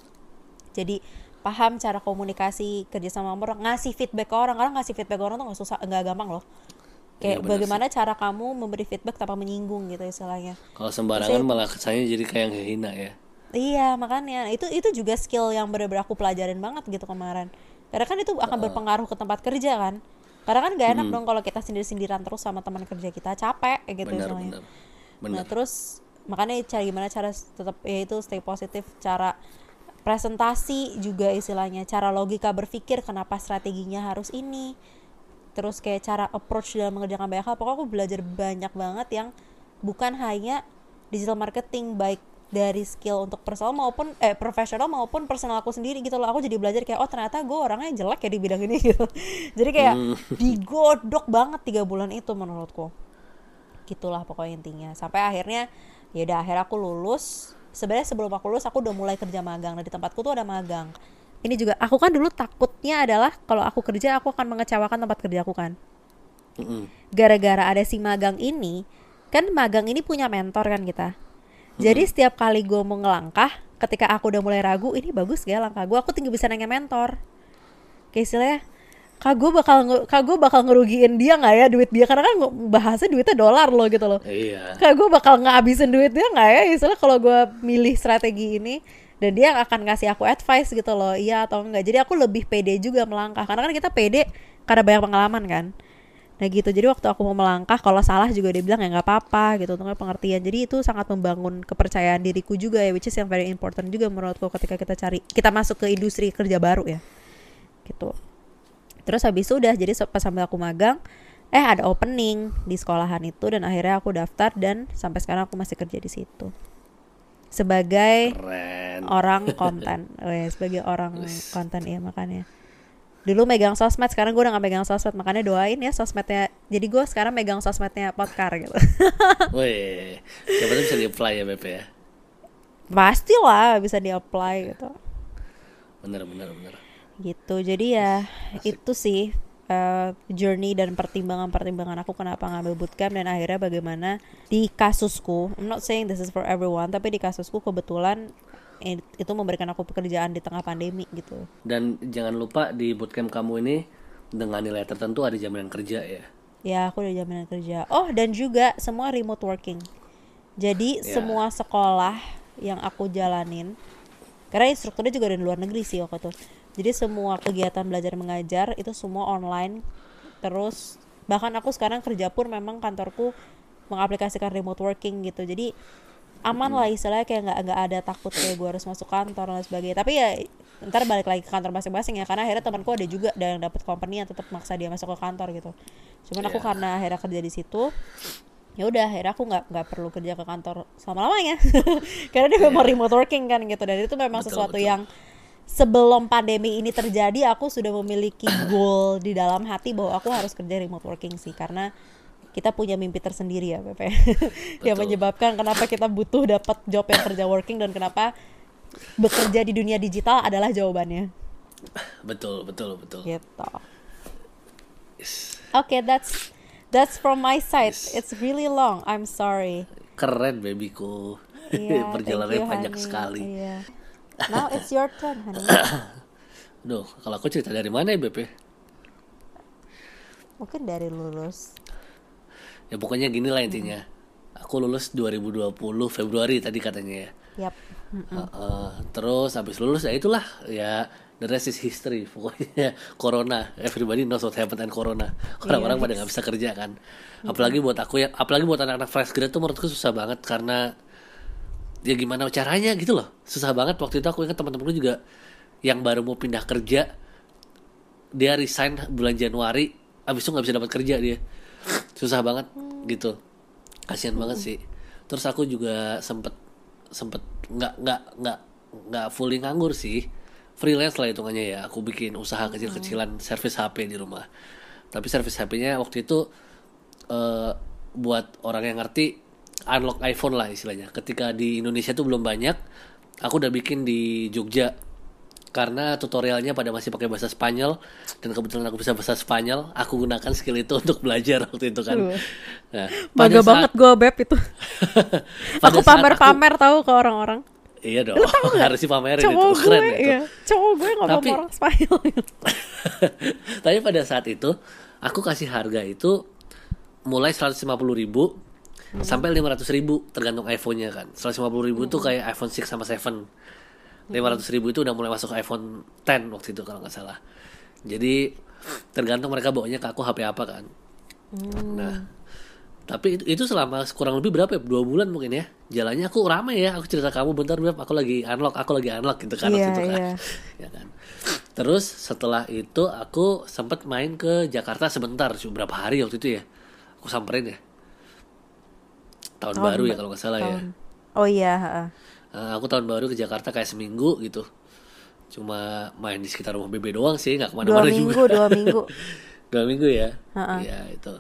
jadi paham cara komunikasi kerja sama orang ngasih feedback ke orang. Karena ngasih feedback ke orang tuh nggak susah nggak gampang loh. Kayak Iya, benar bagaimana cara kamu memberi feedback tanpa menyinggung gitu istilahnya. Kalau sembarangan malah kesannya jadi kayak ngehina ya. Iya makanya. Itu itu juga skill yang bener-bener aku pelajarin banget gitu kemarin. Karena kan itu akan berpengaruh ke tempat kerja kan. Karena kan gak enak dong kalau kita sendiri-sendirian terus sama teman kerja kita capek gitu Benar, soalnya. benar. Nah Benar. terus makanya cara gimana cara tetap ya itu stay positif cara presentasi juga istilahnya cara logika berpikir kenapa strateginya harus ini terus kayak cara approach dalam mengerjakan banyak hal pokoknya aku belajar banyak banget yang bukan hanya digital marketing baik dari skill untuk personal maupun eh profesional maupun personal aku sendiri gitu loh. Aku jadi belajar kayak oh ternyata gue orangnya jelek ya di bidang ini gitu. Jadi kayak digodok banget tiga bulan itu menurutku. Gitulah pokoknya intinya. Sampai akhirnya ya udah akhirnya aku lulus. Sebenarnya sebelum aku lulus aku udah mulai kerja magang. Nah di tempatku tuh ada magang. Ini juga aku kan dulu takutnya adalah kalau aku kerja aku akan mengecewakan tempat kerja aku kan. Mm-mm. gara-gara ada si magang ini kan magang ini punya mentor kan kita jadi setiap kali gue mau ngelangkah ketika aku udah mulai ragu ini bagus gak langkah gue aku tinggal bisa nanya mentor. Kayak istilahnya kak gue bakal kak gue bakal ngerugiin dia nggak ya duit dia? Karena kan bahasnya duitnya dolar loh gitu loh. Iya. kak gue bakal ngabisin duit dia nggak ya? Istilah kalau gue milih strategi ini dan dia akan kasih aku advice gitu loh iya atau enggak. Jadi aku lebih pede juga melangkah karena kan kita pede karena banyak pengalaman kan nah gitu. Jadi waktu aku mau melangkah kalau salah juga dia bilang ya nggak apa-apa gitu untuk pengertian. Jadi itu sangat membangun kepercayaan diriku juga ya which is yang very important juga menurutku ketika kita cari kita masuk ke industri kerja baru ya gitu. Terus habis itu udah jadi pas sampai aku magang eh ada opening di sekolahan itu dan akhirnya aku daftar dan sampai sekarang aku masih kerja di situ. Sebagai Keren. orang konten. Oh ya, sebagai orang konten ya makanya dulu megang sosmed sekarang gue udah gak megang sosmed makanya doain ya sosmednya jadi gue sekarang megang sosmednya podcast gitu Wih, siapa tuh bisa di-apply ya BP ya. pasti lah bisa di apply gitu Bener, bener, bener. gitu jadi ya itu sih uh, journey dan pertimbangan-pertimbangan aku kenapa ngambil bootcamp dan akhirnya bagaimana di kasusku I'm not saying this is for everyone tapi di kasusku kebetulan itu memberikan aku pekerjaan di tengah pandemi gitu. Dan jangan lupa di bootcamp kamu ini dengan nilai tertentu ada jaminan kerja ya. ya aku udah jaminan kerja. Oh dan juga semua remote working. Jadi Ya. semua sekolah yang aku jalanin karena instrukturnya juga dari luar negeri sih waktu itu. Jadi semua kegiatan belajar mengajar itu semua online. Terus bahkan aku sekarang kerja pun memang kantorku mengaplikasikan remote working gitu. Jadi aman lah istilahnya kayak nggak nggak ada takut kayak gue harus masuk kantor dan sebagainya. Tapi ya ntar balik lagi ke kantor masing-masing ya karena akhirnya temanku ada juga yang dapat company yang tetap maksa dia masuk ke kantor gitu. Cuman aku Iya. karena akhirnya kerja di situ ya udah akhirnya aku nggak nggak perlu kerja ke kantor selama lamanya karena dia memang remote working kan gitu dan itu memang Betul, sesuatu betul. yang sebelum pandemi ini terjadi aku sudah memiliki goal di dalam hati bahwa aku harus kerja remote working sih. Karena kita punya mimpi tersendiri ya Pepe yang menyebabkan kenapa kita butuh dapat job yang kerja working dan kenapa bekerja di dunia digital adalah jawabannya Betul, betul, betul. gitu Oke, that's that's from my side. It's really long. I'm sorry. Keren babyku. Iya, Perjalanannya you, panjang honey. sekali. Iya. Now it's your turn, honey. Duh, kalau aku cerita dari mana ya BP? Mungkin dari lulus. Ya pokoknya gini lah intinya. Aku lulus 2020 Februari tadi katanya ya. Yap. Heeh. terus habis lulus ya itulah ya the rest is history. Pokoknya corona. Everybody knows what happened in corona. Orang-orang pada nggak bisa kerja kan. Apalagi buat aku ya apalagi buat anak-anak fresh grade tuh menurutku susah banget karena ya gimana caranya gitu loh. Susah banget. Waktu itu aku ingat teman-temanku juga yang baru mau pindah kerja dia resign bulan Januari abis itu nggak bisa dapat kerja dia susah banget gitu. Kasihan banget sih. Terus aku juga sempet sempet nggak nggak nggak nggak fully nganggur sih. Freelance lah hitungannya ya. Aku bikin usaha kecil-kecilan servis HP di rumah. Tapi servis HP-nya waktu itu eh, buat orang yang ngerti unlock iPhone lah istilahnya. Ketika di Indonesia tuh belum banyak aku udah bikin di Jogja karena tutorialnya pada masih pakai bahasa Spanyol dan kebetulan aku bisa bahasa Spanyol, aku gunakan skill itu untuk belajar waktu itu kan. Uh. Nah, Bangga saat- banget gue beb itu. aku pamer-pamer tahu ke orang-orang. Iya dong, harus dipamerin itu Cowok keren gue, ya itu. iya. Cowok gue ngomong Tapi- orang Spanyol. Tapi pada saat itu aku kasih harga itu mulai 150.000 ribu sampai 500.000 ribu tergantung iPhone-nya kan. 150.000 ribu itu kayak iPhone 6 sama 7. 500.000 ribu itu udah mulai masuk iPhone 10 waktu itu kalau nggak salah. Jadi tergantung mereka bawanya ke aku HP apa kan. Nah, tapi itu, itu selama kurang lebih berapa ya? Dua bulan mungkin ya. Jalannya aku rame ya. Aku cerita kamu bentar Beb, aku lagi unlock, aku lagi unlock gitu kan waktu Iya, itu kan. iya. ya kan. Terus setelah itu aku sempat main ke Jakarta sebentar, cuma berapa hari waktu itu ya. Aku samperin ya. Tahun, Tahun baru ya kalau nggak salah ya. Tahun. Oh iya, Eh, aku tahun baru ke Jakarta kayak seminggu gitu. Cuma main di sekitar rumah Bebe doang sih, nggak dua ke mana-mana minggu, juga. dua minggu. dua minggu ya. Ha-ha. Iya itu.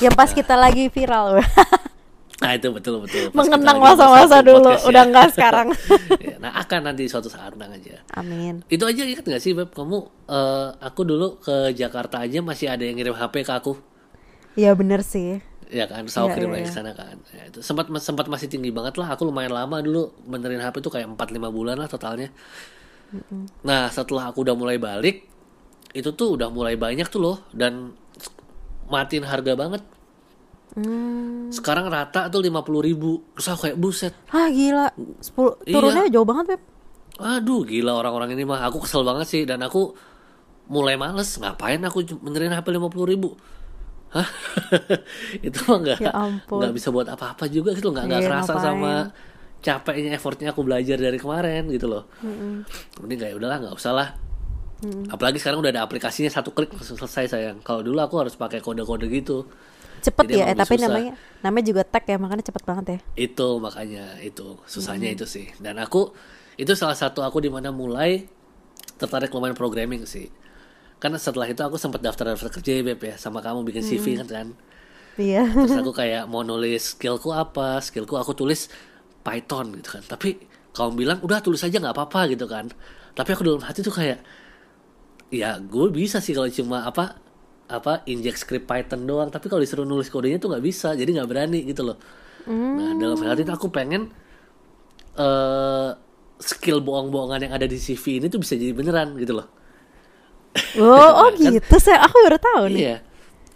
Yang pas kita lagi viral, Nah itu betul betul. Pas mengenang masa-masa dulu, ya. udah enggak sekarang. Ya, nah akan nanti suatu saat tenang aja. Amin. Itu aja ingat gak sih Beb? Kamu eh, aku dulu ke Jakarta aja masih ada yang ngirim HP ke aku. Iya bener sih. Ya kan, aku Iya, kirim iya, lagi ke iya. sana kan. Ya, itu sempat sempat masih tinggi banget lah. Aku lumayan lama dulu benerin HP itu kayak 4 5 bulan lah totalnya. Nah, setelah aku udah mulai balik, itu tuh udah mulai banyak tuh loh dan matiin harga banget. Hmm. Sekarang rata tuh 50 ribu. Terus aku kayak buset. Ah gila, 10 Iya. turunnya jauh banget, Beb. Aduh, gila orang-orang ini mah. Aku kesel banget sih dan aku mulai males. Ngapain aku benerin HP 50 ribu? Hah? itu mah nggak Ya nggak bisa buat apa-apa juga gitu nggak nggak Iya, kerasa ngapain. sama capeknya effortnya aku belajar dari kemarin gitu loh. Ini kayak udahlah nggak usah lah. Apalagi sekarang udah ada aplikasinya satu klik langsung selesai sayang. Kalau dulu aku harus pakai kode-kode gitu. Cepet Jadi ya, eh, tapi susah. namanya namanya juga tag ya, makanya cepet banget ya. itu makanya itu susahnya itu sih dan aku itu salah satu aku di mana mulai tertarik lumayan programming sih karena setelah itu aku sempat daftar daftar kerja ya Beb ya. Sama kamu bikin CV kan kan? Iya. terus aku kayak mau nulis skillku apa? Skillku aku tulis Python gitu kan. Tapi kamu bilang udah tulis aja nggak apa-apa gitu kan. Tapi aku dalam hati tuh kayak ya gue bisa sih kalau cuma apa apa injek script Python doang. Tapi kalau disuruh nulis kodenya tuh nggak bisa jadi nggak berani gitu loh. Nah dalam hati itu aku pengen eh skill bohong-bohongan yang ada di CV ini tuh bisa jadi beneran gitu loh Oh, oh gitu sih. Aku baru tahu nih. Iya.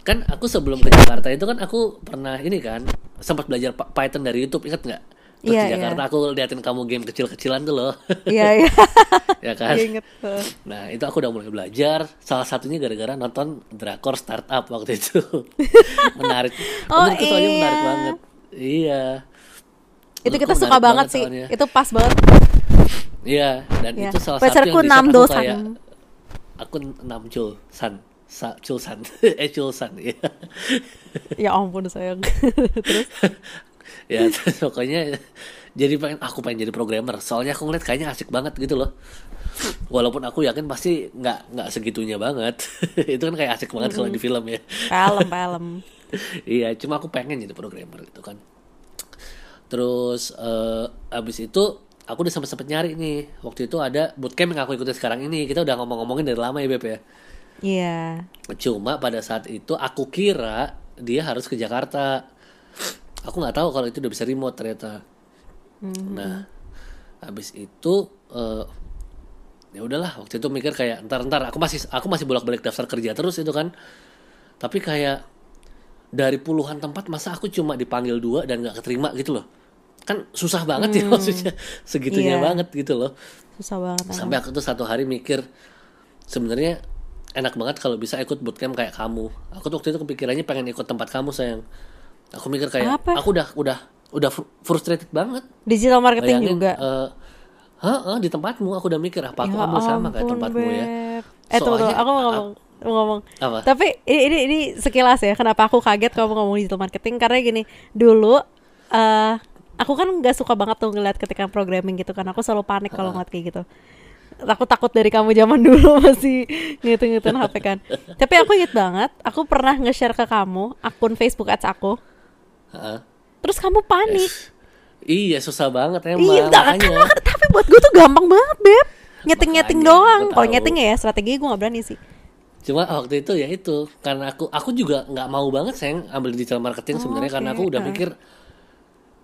Kan aku sebelum ke Jakarta itu kan aku pernah ini kan sempat belajar Python dari YouTube, ingat nggak? Terus Iya, di iya. Jakarta aku liatin kamu game kecil-kecilan tuh loh. Iya, iya. ya kan? Iya, inget. Nah, itu aku udah mulai belajar. Salah satunya gara-gara nonton drakor startup waktu itu. menarik. Oh, Menurutku soalnya menarik iya. banget. Iya. Itu Menurutku kita suka menarik banget sih. soalnya. Itu pas banget. Iya, dan Iya. itu salah Pacarku satu yang. Aku Namjul San. Sa, Chulsan. eh Chulsan, iya. Ya ampun sayang. Terus ya terus pokoknya jadi pengen aku pengen jadi programmer soalnya aku ngeliat kayaknya asik banget gitu loh walaupun aku yakin pasti nggak nggak segitunya banget itu kan kayak asik banget kalau di film ya kalem, kalem. iya cuma aku pengen jadi programmer gitu kan terus eh, abis itu aku udah sempet sempet nyari nih waktu itu ada bootcamp yang aku ikutin sekarang ini kita udah ngomong-ngomongin dari lama ya beb ya Iya. Cuma pada saat itu aku kira dia harus ke Jakarta. Aku nggak tahu kalau itu udah bisa remote ternyata. Nah, habis itu eh, ya udahlah waktu itu mikir kayak ntar ntar aku masih aku masih bolak balik daftar kerja terus itu kan. Tapi kayak dari puluhan tempat masa aku cuma dipanggil dua dan nggak keterima gitu loh. Kan susah banget ya maksudnya segitunya Iya. banget gitu loh Susah banget. sampai aku tuh satu hari mikir sebenarnya enak banget kalau bisa ikut bootcamp kayak kamu aku tuh waktu itu kepikirannya pengen ikut tempat kamu sayang aku mikir kayak Apa? aku udah udah udah fr- frustrated banget Digital marketing Bayangin, juga. eh, Hah, di tempatmu aku udah mikir apa aku Ya ambil sama kayak tempatmu ya Beb. Eh tunggu, tunggu, aku mau ngomong, mau ngomong. Apa? Tapi ini, ini ini sekilas ya, kenapa aku kaget kalau ngomong digital marketing karena gini, dulu eh aku kan nggak suka banget tuh ngeliat ketika programming gitu kan, aku selalu panik kalau ngeliat kayak gitu. Aku takut dari kamu zaman dulu masih ngitung-ngitung HP kan. Tapi aku inget banget, aku pernah nge-share ke kamu akun Facebook ads aku. Terus kamu panik. iya susah banget emang Iya, kan, tapi buat gue tuh gampang banget, Beb. nyeting-nyeting doang. Kalau nyeting ya strategi gue nggak berani sih. Cuma waktu itu ya itu karena aku aku juga nggak mau banget sayang ambil digital marketing sebenarnya karena aku udah mikir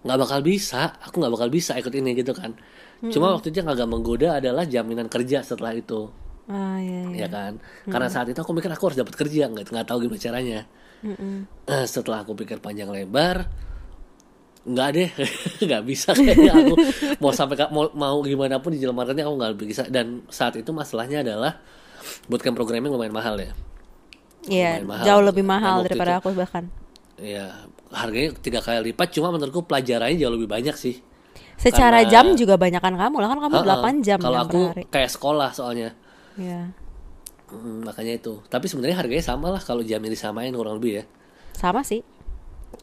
nggak bakal bisa, aku nggak bakal bisa ikut ini gitu kan. Cuma waktu itu yang agak menggoda adalah jaminan kerja setelah itu, Ah iya iya. ya kan? Karena saat itu aku mikir aku harus dapat kerja, nggak nggak tahu gimana caranya. Eh, setelah aku pikir panjang lebar, nggak deh, nggak bisa kayaknya aku mau sampai mau, mau gimana pun di digital marketing aku nggak bisa. Dan saat itu masalahnya adalah bootcamp programming lumayan mahal ya. Iya, jauh lebih mahal daripada itu- aku bahkan. Ya, harganya tiga kali lipat. Cuma menurutku pelajarannya jauh lebih banyak sih. Secara Karena- jam juga banyakan kamu lah kan kamu. 8 jam Kalau aku hari. kayak sekolah soalnya. Iya. Hmm, makanya itu. Tapi sebenarnya harganya sama lah kalau jamnya disamain kurang lebih ya. Sama sih.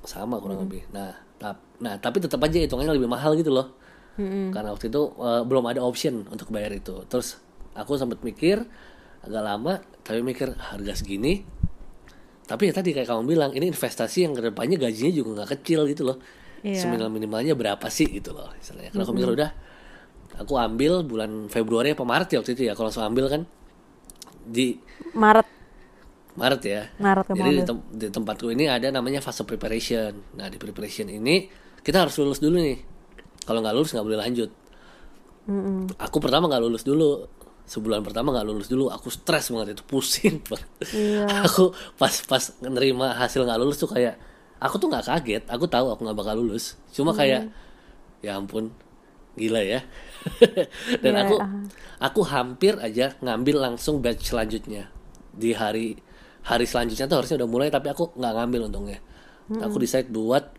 Sama Hmm. kurang lebih. Nah, tap, nah tapi tetap aja hitungannya lebih mahal gitu loh. Hmm. Karena waktu itu eh, belum ada option untuk bayar itu. Terus aku sempat mikir agak lama, tapi mikir harga segini. Tapi ya tadi kayak kamu bilang, ini investasi yang ke depannya gajinya juga nggak kecil gitu loh. Iya. Seminimal minimalnya berapa sih gitu loh. Misalnya. Karena aku mikir udah, aku ambil bulan Februari apa Maret ya waktu itu ya. Kalau langsung ambil kan di Maret Maret ya. Maret Jadi di, tem- di tempatku ini ada namanya fase preparation. Nah di preparation ini kita harus lulus dulu nih. Kalau nggak lulus nggak boleh lanjut. Aku pertama nggak lulus dulu. Sebulan pertama nggak lulus dulu. Aku stres banget itu pusing banget. Iya. aku pas pas nerima hasil nggak lulus tuh kayak aku tuh nggak kaget. Aku tahu aku nggak bakal lulus. Cuma kayak ya ampun gila ya. Dan Iya, aku ah. aku hampir aja ngambil langsung batch selanjutnya di hari hari selanjutnya tuh harusnya udah mulai tapi aku nggak ngambil untungnya aku decide buat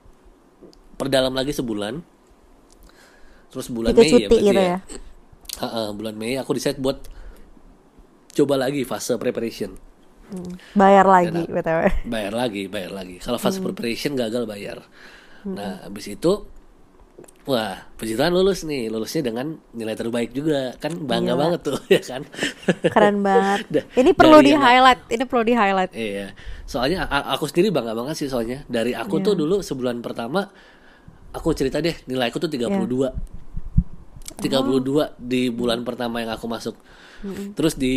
perdalam lagi sebulan terus bulan Mei ya berarti gitu ya, ya. Ha-ha, bulan Mei aku decide buat coba lagi fase preparation Bayar lagi Dan- BTW. bayar lagi bayar lagi kalau fase preparation gagal bayar nah habis itu wah puji Tuhan lulus nih lulusnya dengan nilai terbaik juga kan bangga Gila. banget tuh ya kan Keren banget. Da- Ini perlu di highlight. Ini perlu di highlight. Iya, soalnya aku sendiri bangga banget sih soalnya dari aku tuh Iya. dulu sebulan pertama aku cerita deh nilaiku tuh 32. 32 di bulan pertama yang aku masuk. Terus di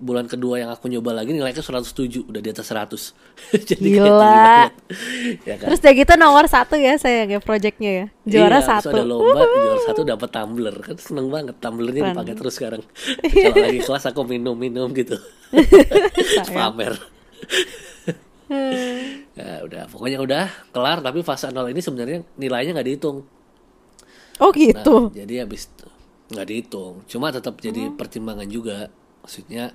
bulan kedua yang aku nyoba lagi nilainya 107, udah di atas 100. Jadi Gila. Ya kan? Terus udah gitu nomor satu ya saya ya projectnya ya. Juara Iya, satu. ada lomba, juara satu dapat tumbler. Kan seneng banget tumblernya dipakai terus sekarang. Kalau lagi kelas aku minum-minum gitu. Pamer. ya udah, pokoknya udah kelar tapi fase nol ini sebenarnya nilainya nggak dihitung. Oh Nah, gitu. jadi habis nggak dihitung. Cuma tetap jadi pertimbangan juga. Maksudnya,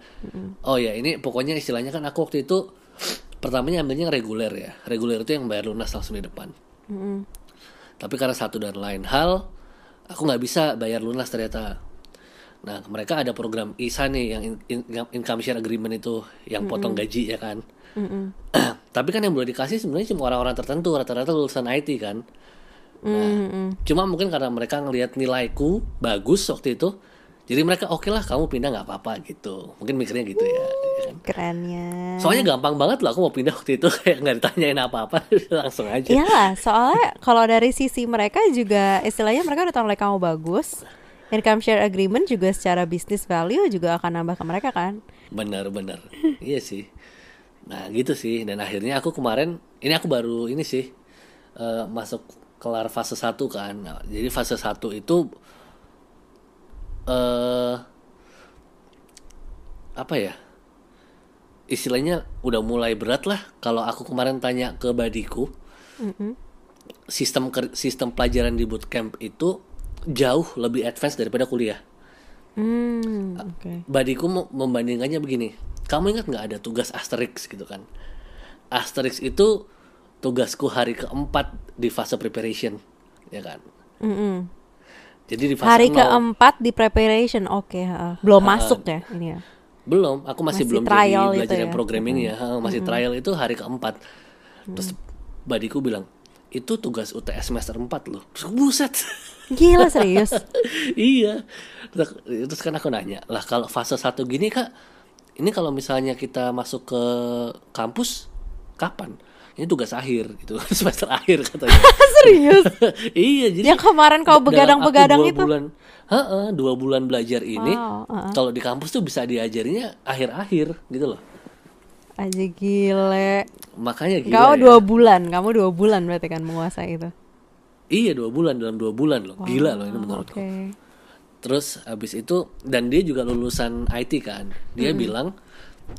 oh ya ini pokoknya istilahnya kan aku waktu itu pertamanya ambilnya yang reguler ya. Reguler itu yang bayar lunas langsung di depan. Mm-mm. Tapi karena satu dan lain hal, aku nggak bisa bayar lunas ternyata. Nah, mereka ada program ISA nih yang in- in- income share agreement itu yang potong gaji ya kan. Tapi kan yang boleh dikasih sebenarnya cuma orang-orang tertentu, rata-rata lulusan IT kan. Mm-mm. Cuma mungkin karena mereka ngelihat nilaiku bagus waktu itu, jadi mereka oke lah kamu pindah nggak apa-apa gitu. Mungkin mikirnya gitu ya. ya kan. Kerennya. Soalnya gampang banget loh aku mau pindah waktu itu kayak nggak ditanyain apa-apa langsung aja. Iya lah, soalnya kalau dari sisi mereka juga istilahnya mereka udah tahu nilai kamu bagus. Income share agreement juga secara business value juga akan nambah ke mereka kan. Benar-benar. iya sih. Nah, gitu sih. Dan akhirnya aku kemarin ini aku baru ini sih eh, masuk kelar fase 1 kan. Nah, jadi fase 1 itu eh apa ya? Istilahnya udah mulai berat lah kalau aku kemarin tanya ke badiku. Sistem ker- sistem pelajaran di bootcamp itu jauh lebih advance daripada kuliah. Hmm, oke. Badiku mau membandingkannya begini. Kamu ingat nggak ada tugas Asterix gitu kan? Asterix itu tugasku hari keempat di fase preparation, ya kan? Mm-mm. Jadi di fase Hari keempat di preparation, oke. ha. belum masuk ya ini ya. belum, aku masih, Masih belum trial jadi belajar ya? programming ya, masih trial itu hari keempat. Terus badiku bilang itu tugas UTS semester 4 loh. Terus buset. Gila serius. iya. Terus kan aku nanya, lah kalau fase satu gini kak, ini kalau misalnya kita masuk ke kampus, kapan? Ini tugas akhir gitu semester akhir katanya Serius? iya jadi Yang kemarin kau begadang-begadang itu? bulan Heeh, dua bulan belajar ini Wow, heeh. kalau di kampus tuh bisa diajarinya akhir-akhir gitu loh Aja gile. makanya gila Kau ya. dua bulan, kamu dua bulan berarti kan menguasai itu. iya dua bulan dalam dua bulan loh gila loh ini menurutku Oke. Terus habis itu dan dia juga lulusan IT kan. Dia bilang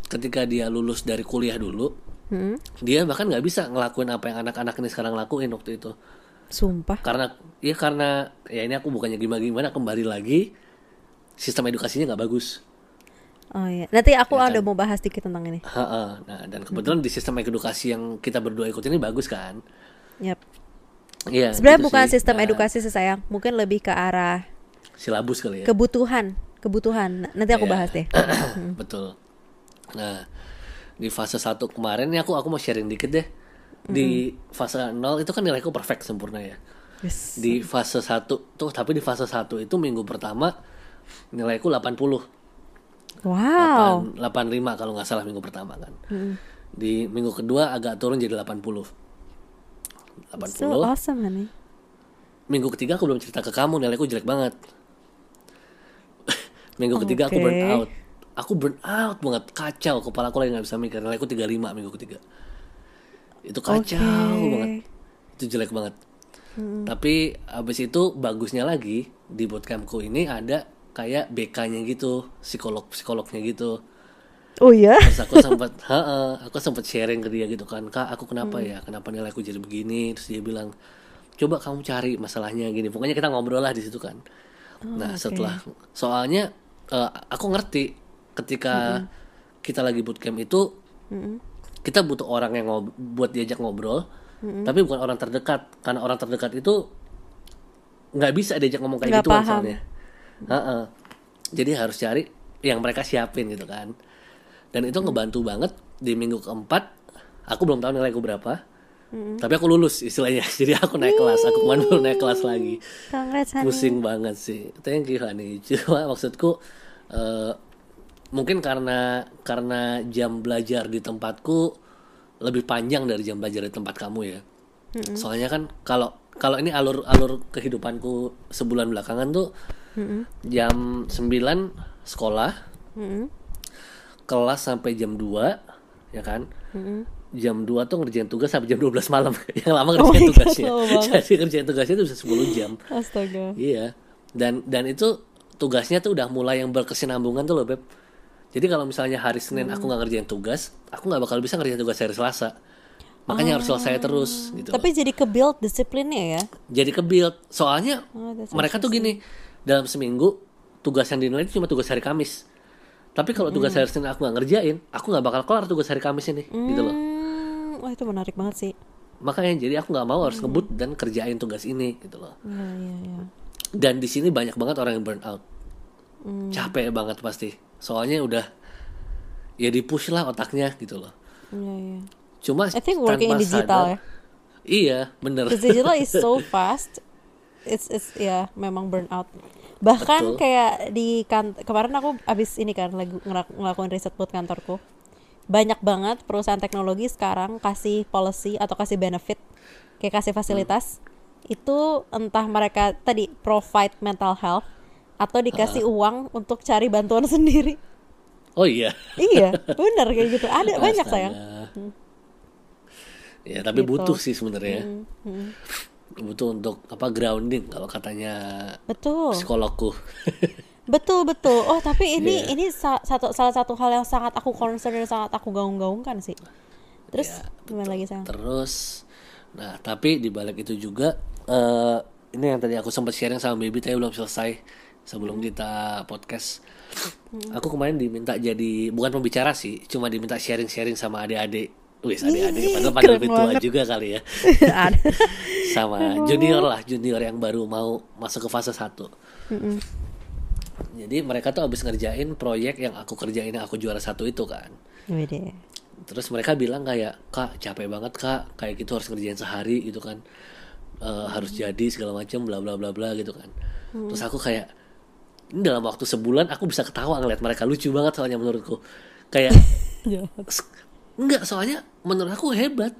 ketika dia lulus dari kuliah dulu, Hmm. dia bahkan nggak bisa ngelakuin apa yang anak-anak ini sekarang lakuin waktu itu. Sumpah. Karena ya karena ya ini aku bukannya gimana-gimana kembali lagi sistem edukasinya nggak bagus. Oh iya. Nanti aku Ya ada kan? mau bahas dikit tentang ini. Ha-ha. Nah dan kebetulan di sistem edukasi yang kita berdua ikut ini bagus kan. Yap. Iya. Sebenarnya gitu bukan sih. sistem Nah, edukasi sih sayang, mungkin lebih ke arah silabus kali ya. kebutuhan, kebutuhan. Nanti aku Iya. bahas deh. Betul. Nah, di fase 1 kemarin nih aku aku mau sharing dikit deh. Di fase 0 itu kan nilaiku perfect sempurna ya. Yes. Di fase 1 tuh tapi di fase 1 itu minggu pertama nilaiku 80. Wow. 8, 85 kalau nggak salah minggu pertama kan. Di minggu kedua agak turun jadi 80. 80. So awesome honey. Minggu ketiga aku belum cerita ke kamu nilaiku jelek banget. minggu ketiga aku burn out. Aku burn out banget, kacau. Kepala aku lagi nggak bisa mikir. Nilaiku 35 minggu ketiga. Itu kacau Oke. banget. Itu jelek banget. Tapi abis itu bagusnya lagi di bootcampku ini ada kayak BK-nya gitu, psikolog psikolognya gitu. Oh ya? Terus aku sempat, aku sempat sharing ke dia gitu kan, kak aku kenapa ya, kenapa nilai aku jadi begini? Terus dia bilang, coba kamu cari masalahnya gini. Pokoknya kita ngobrol lah di situ kan. nah setelah, soalnya eh, aku ngerti ketika kita lagi bootcamp itu, kita butuh orang yang ngob- buat diajak ngobrol, tapi bukan orang terdekat, karena orang terdekat itu nggak bisa diajak ngomong kayak Nggak gitu paham. soalnya. Heeh. Jadi harus cari yang mereka siapin gitu kan. Dan itu ngebantu banget di minggu keempat. Aku belum tahu nilaiku berapa. Tapi aku lulus istilahnya. Jadi aku naik kelas. Aku kemarin baru naik kelas lagi. Congrats. Pusing banget sih. Thank you honey. Cuma maksudku eh, mungkin karena karena jam belajar di tempatku lebih panjang dari jam belajar di tempat kamu ya. Soalnya kan kalau kalau ini alur alur kehidupanku sebulan belakangan tuh jam 9 sekolah, Mm-mm. kelas sampai jam 2 ya kan. Jam 2 tuh ngerjain tugas sampai jam 12 malam. Yang lama Oh ngerjain God, tugasnya. banget. Jadi ngerjain tugasnya itu bisa 10 jam. Astaga. Iya. Dan dan itu tugasnya tuh udah mulai yang berkesinambungan tuh loh, Beb. Jadi kalau misalnya hari Senin aku nggak ngerjain tugas, aku nggak bakal bisa ngerjain tugas hari Selasa. Makanya harus selesai terus gitu. Tapi jadi ke build disiplinnya ya? Jadi ke build. Soalnya Oh, mereka tuh gini, dalam seminggu tugas yang dinilai itu cuma tugas hari Kamis. Tapi kalau tugas hari Senin aku nggak ngerjain, aku nggak bakal kelar tugas hari Kamis ini, gitu loh. Hmm, wah itu menarik banget sih. Makanya jadi aku nggak mau harus ngebut dan kerjain tugas ini, gitu loh. Iya, iya, iya. Dan di sini banyak banget orang yang burn out. Hmm. Capek banget pasti. Soalnya udah ya di push lah otaknya gitu loh. Iya, iya. Cuma I think working in digital sadar- ya. Iya, bener. Because digital is so fast. It's it's ya memang burnout. Bahkan Betul. kayak di kan kemarin aku abis ini kan lagi ngelak- ngelakuin riset buat kantorku. Banyak banget perusahaan teknologi sekarang kasih policy atau kasih benefit kayak kasih fasilitas itu entah mereka tadi provide mental health atau dikasih uang untuk cari bantuan sendiri. Oh iya. iya, bener kayak gitu. Ada banyak Astaga. sayang. Ya, tapi Gitu. butuh sih sebenarnya. Hmm, hmm. Butuh untuk apa grounding kalau katanya Betul. psikologku. Betul betul. Oh tapi ini Iya. ini sa- satu salah satu hal yang sangat aku concern dan sangat aku gaung-gaungkan sih. Terus Ya, gimana lagi sayang? Terus nah, tapi di balik itu juga eh ini yang tadi aku sempat sharing sama Baby tapi belum selesai sebelum kita podcast. Hmm. Aku kemarin diminta jadi bukan pembicara sih, cuma diminta sharing-sharing sama adik-adik. Wis adik-adik, padahal keren lebih tua juga kali ya. Sama junior lah junior yang baru mau masuk ke fase 1 jadi mereka tuh habis ngerjain proyek yang aku kerjain yang aku juara satu itu kan Wede. terus mereka bilang kayak kak capek banget kak kayak gitu harus ngerjain sehari gitu kan Eh, harus jadi segala macam bla bla bla bla gitu kan terus aku kayak ini dalam waktu sebulan aku bisa ketawa ngeliat mereka lucu banget soalnya menurutku kayak Ya. enggak soalnya menurut aku hebat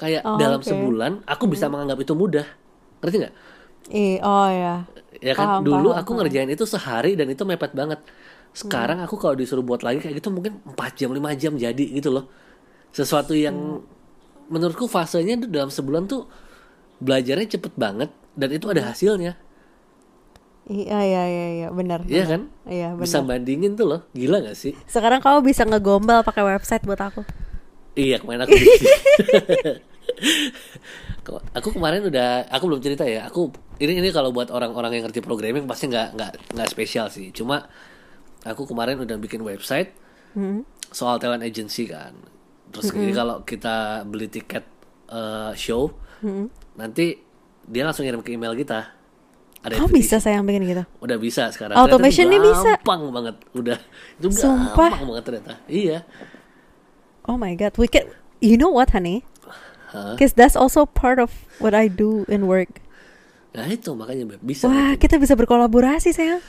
kayak Oh, dalam. Hmm. sebulan aku bisa menganggap itu mudah ngerti nggak Ih, oh ya. ya kan Paham, dulu paham, aku ngerjain itu sehari dan itu mepet banget sekarang Hmm. aku kalau disuruh buat lagi kayak gitu mungkin 4 jam 5 jam jadi gitu loh sesuatu yang Hmm. menurutku fasenya tuh dalam sebulan tuh belajarnya cepet banget dan itu Hmm. ada hasilnya Iya, iya, iya, iya, benar. Iya kan Iya, benar. bisa bandingin tuh loh gila gak sih Sekarang kamu bisa ngegombal pakai website buat aku. Iya kemarin aku aku kemarin udah aku belum cerita ya. Aku ini ini kalau buat orang-orang yang ngerti programming pasti nggak nggak nggak spesial sih. Cuma aku kemarin udah bikin website Hmm. soal talent agency kan. Terus jadi kalau kita beli tiket eh, show nanti dia langsung ngirim ke email kita. Ada Kamu bisa sayang bikin gitu. Udah bisa sekarang. Automation itu bisa. Gampang banget. Udah itu Sumpah. gampang banget ternyata. Iya. Oh my god, we can. You know what, honey? Because that's also part of what I do in work. Nah itu makanya Beb. bisa. Wah, gitu. kita bisa berkolaborasi, sayang.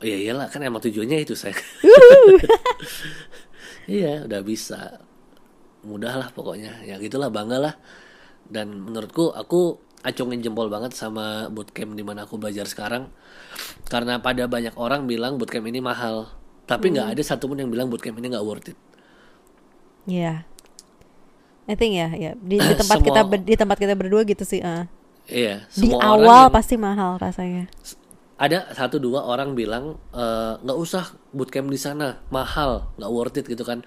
Oh iya iyalah kan emang tujuannya itu saya. iya udah bisa. Mudah lah pokoknya. Ya gitulah bangga lah. Dan menurutku aku acungin jempol banget sama bootcamp di mana aku belajar sekarang. Karena pada banyak orang bilang bootcamp ini mahal. Tapi nggak ada satupun yang bilang bootcamp ini nggak worth it. Iya. I think ya, ya di, di tempat Semua- kita ber- di tempat kita berdua gitu sih. ah. Iya. Di semua orang awal yang- pasti mahal rasanya. ada satu dua orang bilang "Eh, nggak usah bootcamp di sana mahal nggak worth it gitu kan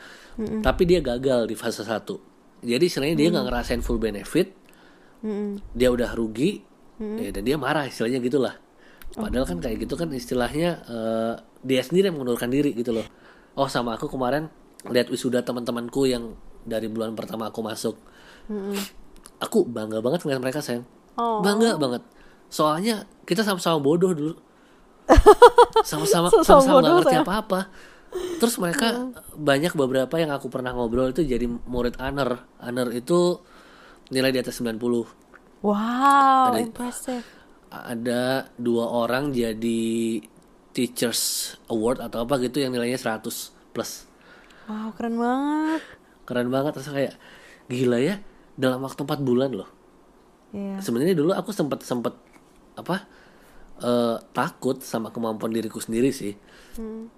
tapi dia gagal di fase satu jadi istilahnya dia nggak ngerasain full benefit Mm-mm. dia udah rugi ya, dan dia marah istilahnya gitulah. Padahal kan kayak gitu kan istilahnya eh, dia sendiri yang mengundurkan diri gitu loh. Oh sama aku kemarin lihat wisuda teman-temanku yang dari bulan pertama aku masuk. Aku bangga banget ngeliat mereka sayang Oh. bangga banget. Soalnya kita sama-sama bodoh dulu. Sama-sama Sama-sama nggak ngerti sayang. apa-apa. Terus mereka banyak beberapa yang aku pernah ngobrol itu jadi murid aner aner itu nilai di atas 90 Wow, Ada- impressive. ada dua orang jadi teachers award atau apa gitu yang nilainya 100 plus Wow, keren banget. keren banget terus kayak gila ya dalam waktu 4 bulan loh Iya. sebenarnya dulu aku sempet sempet apa eh, takut sama kemampuan diriku sendiri sih Hmm.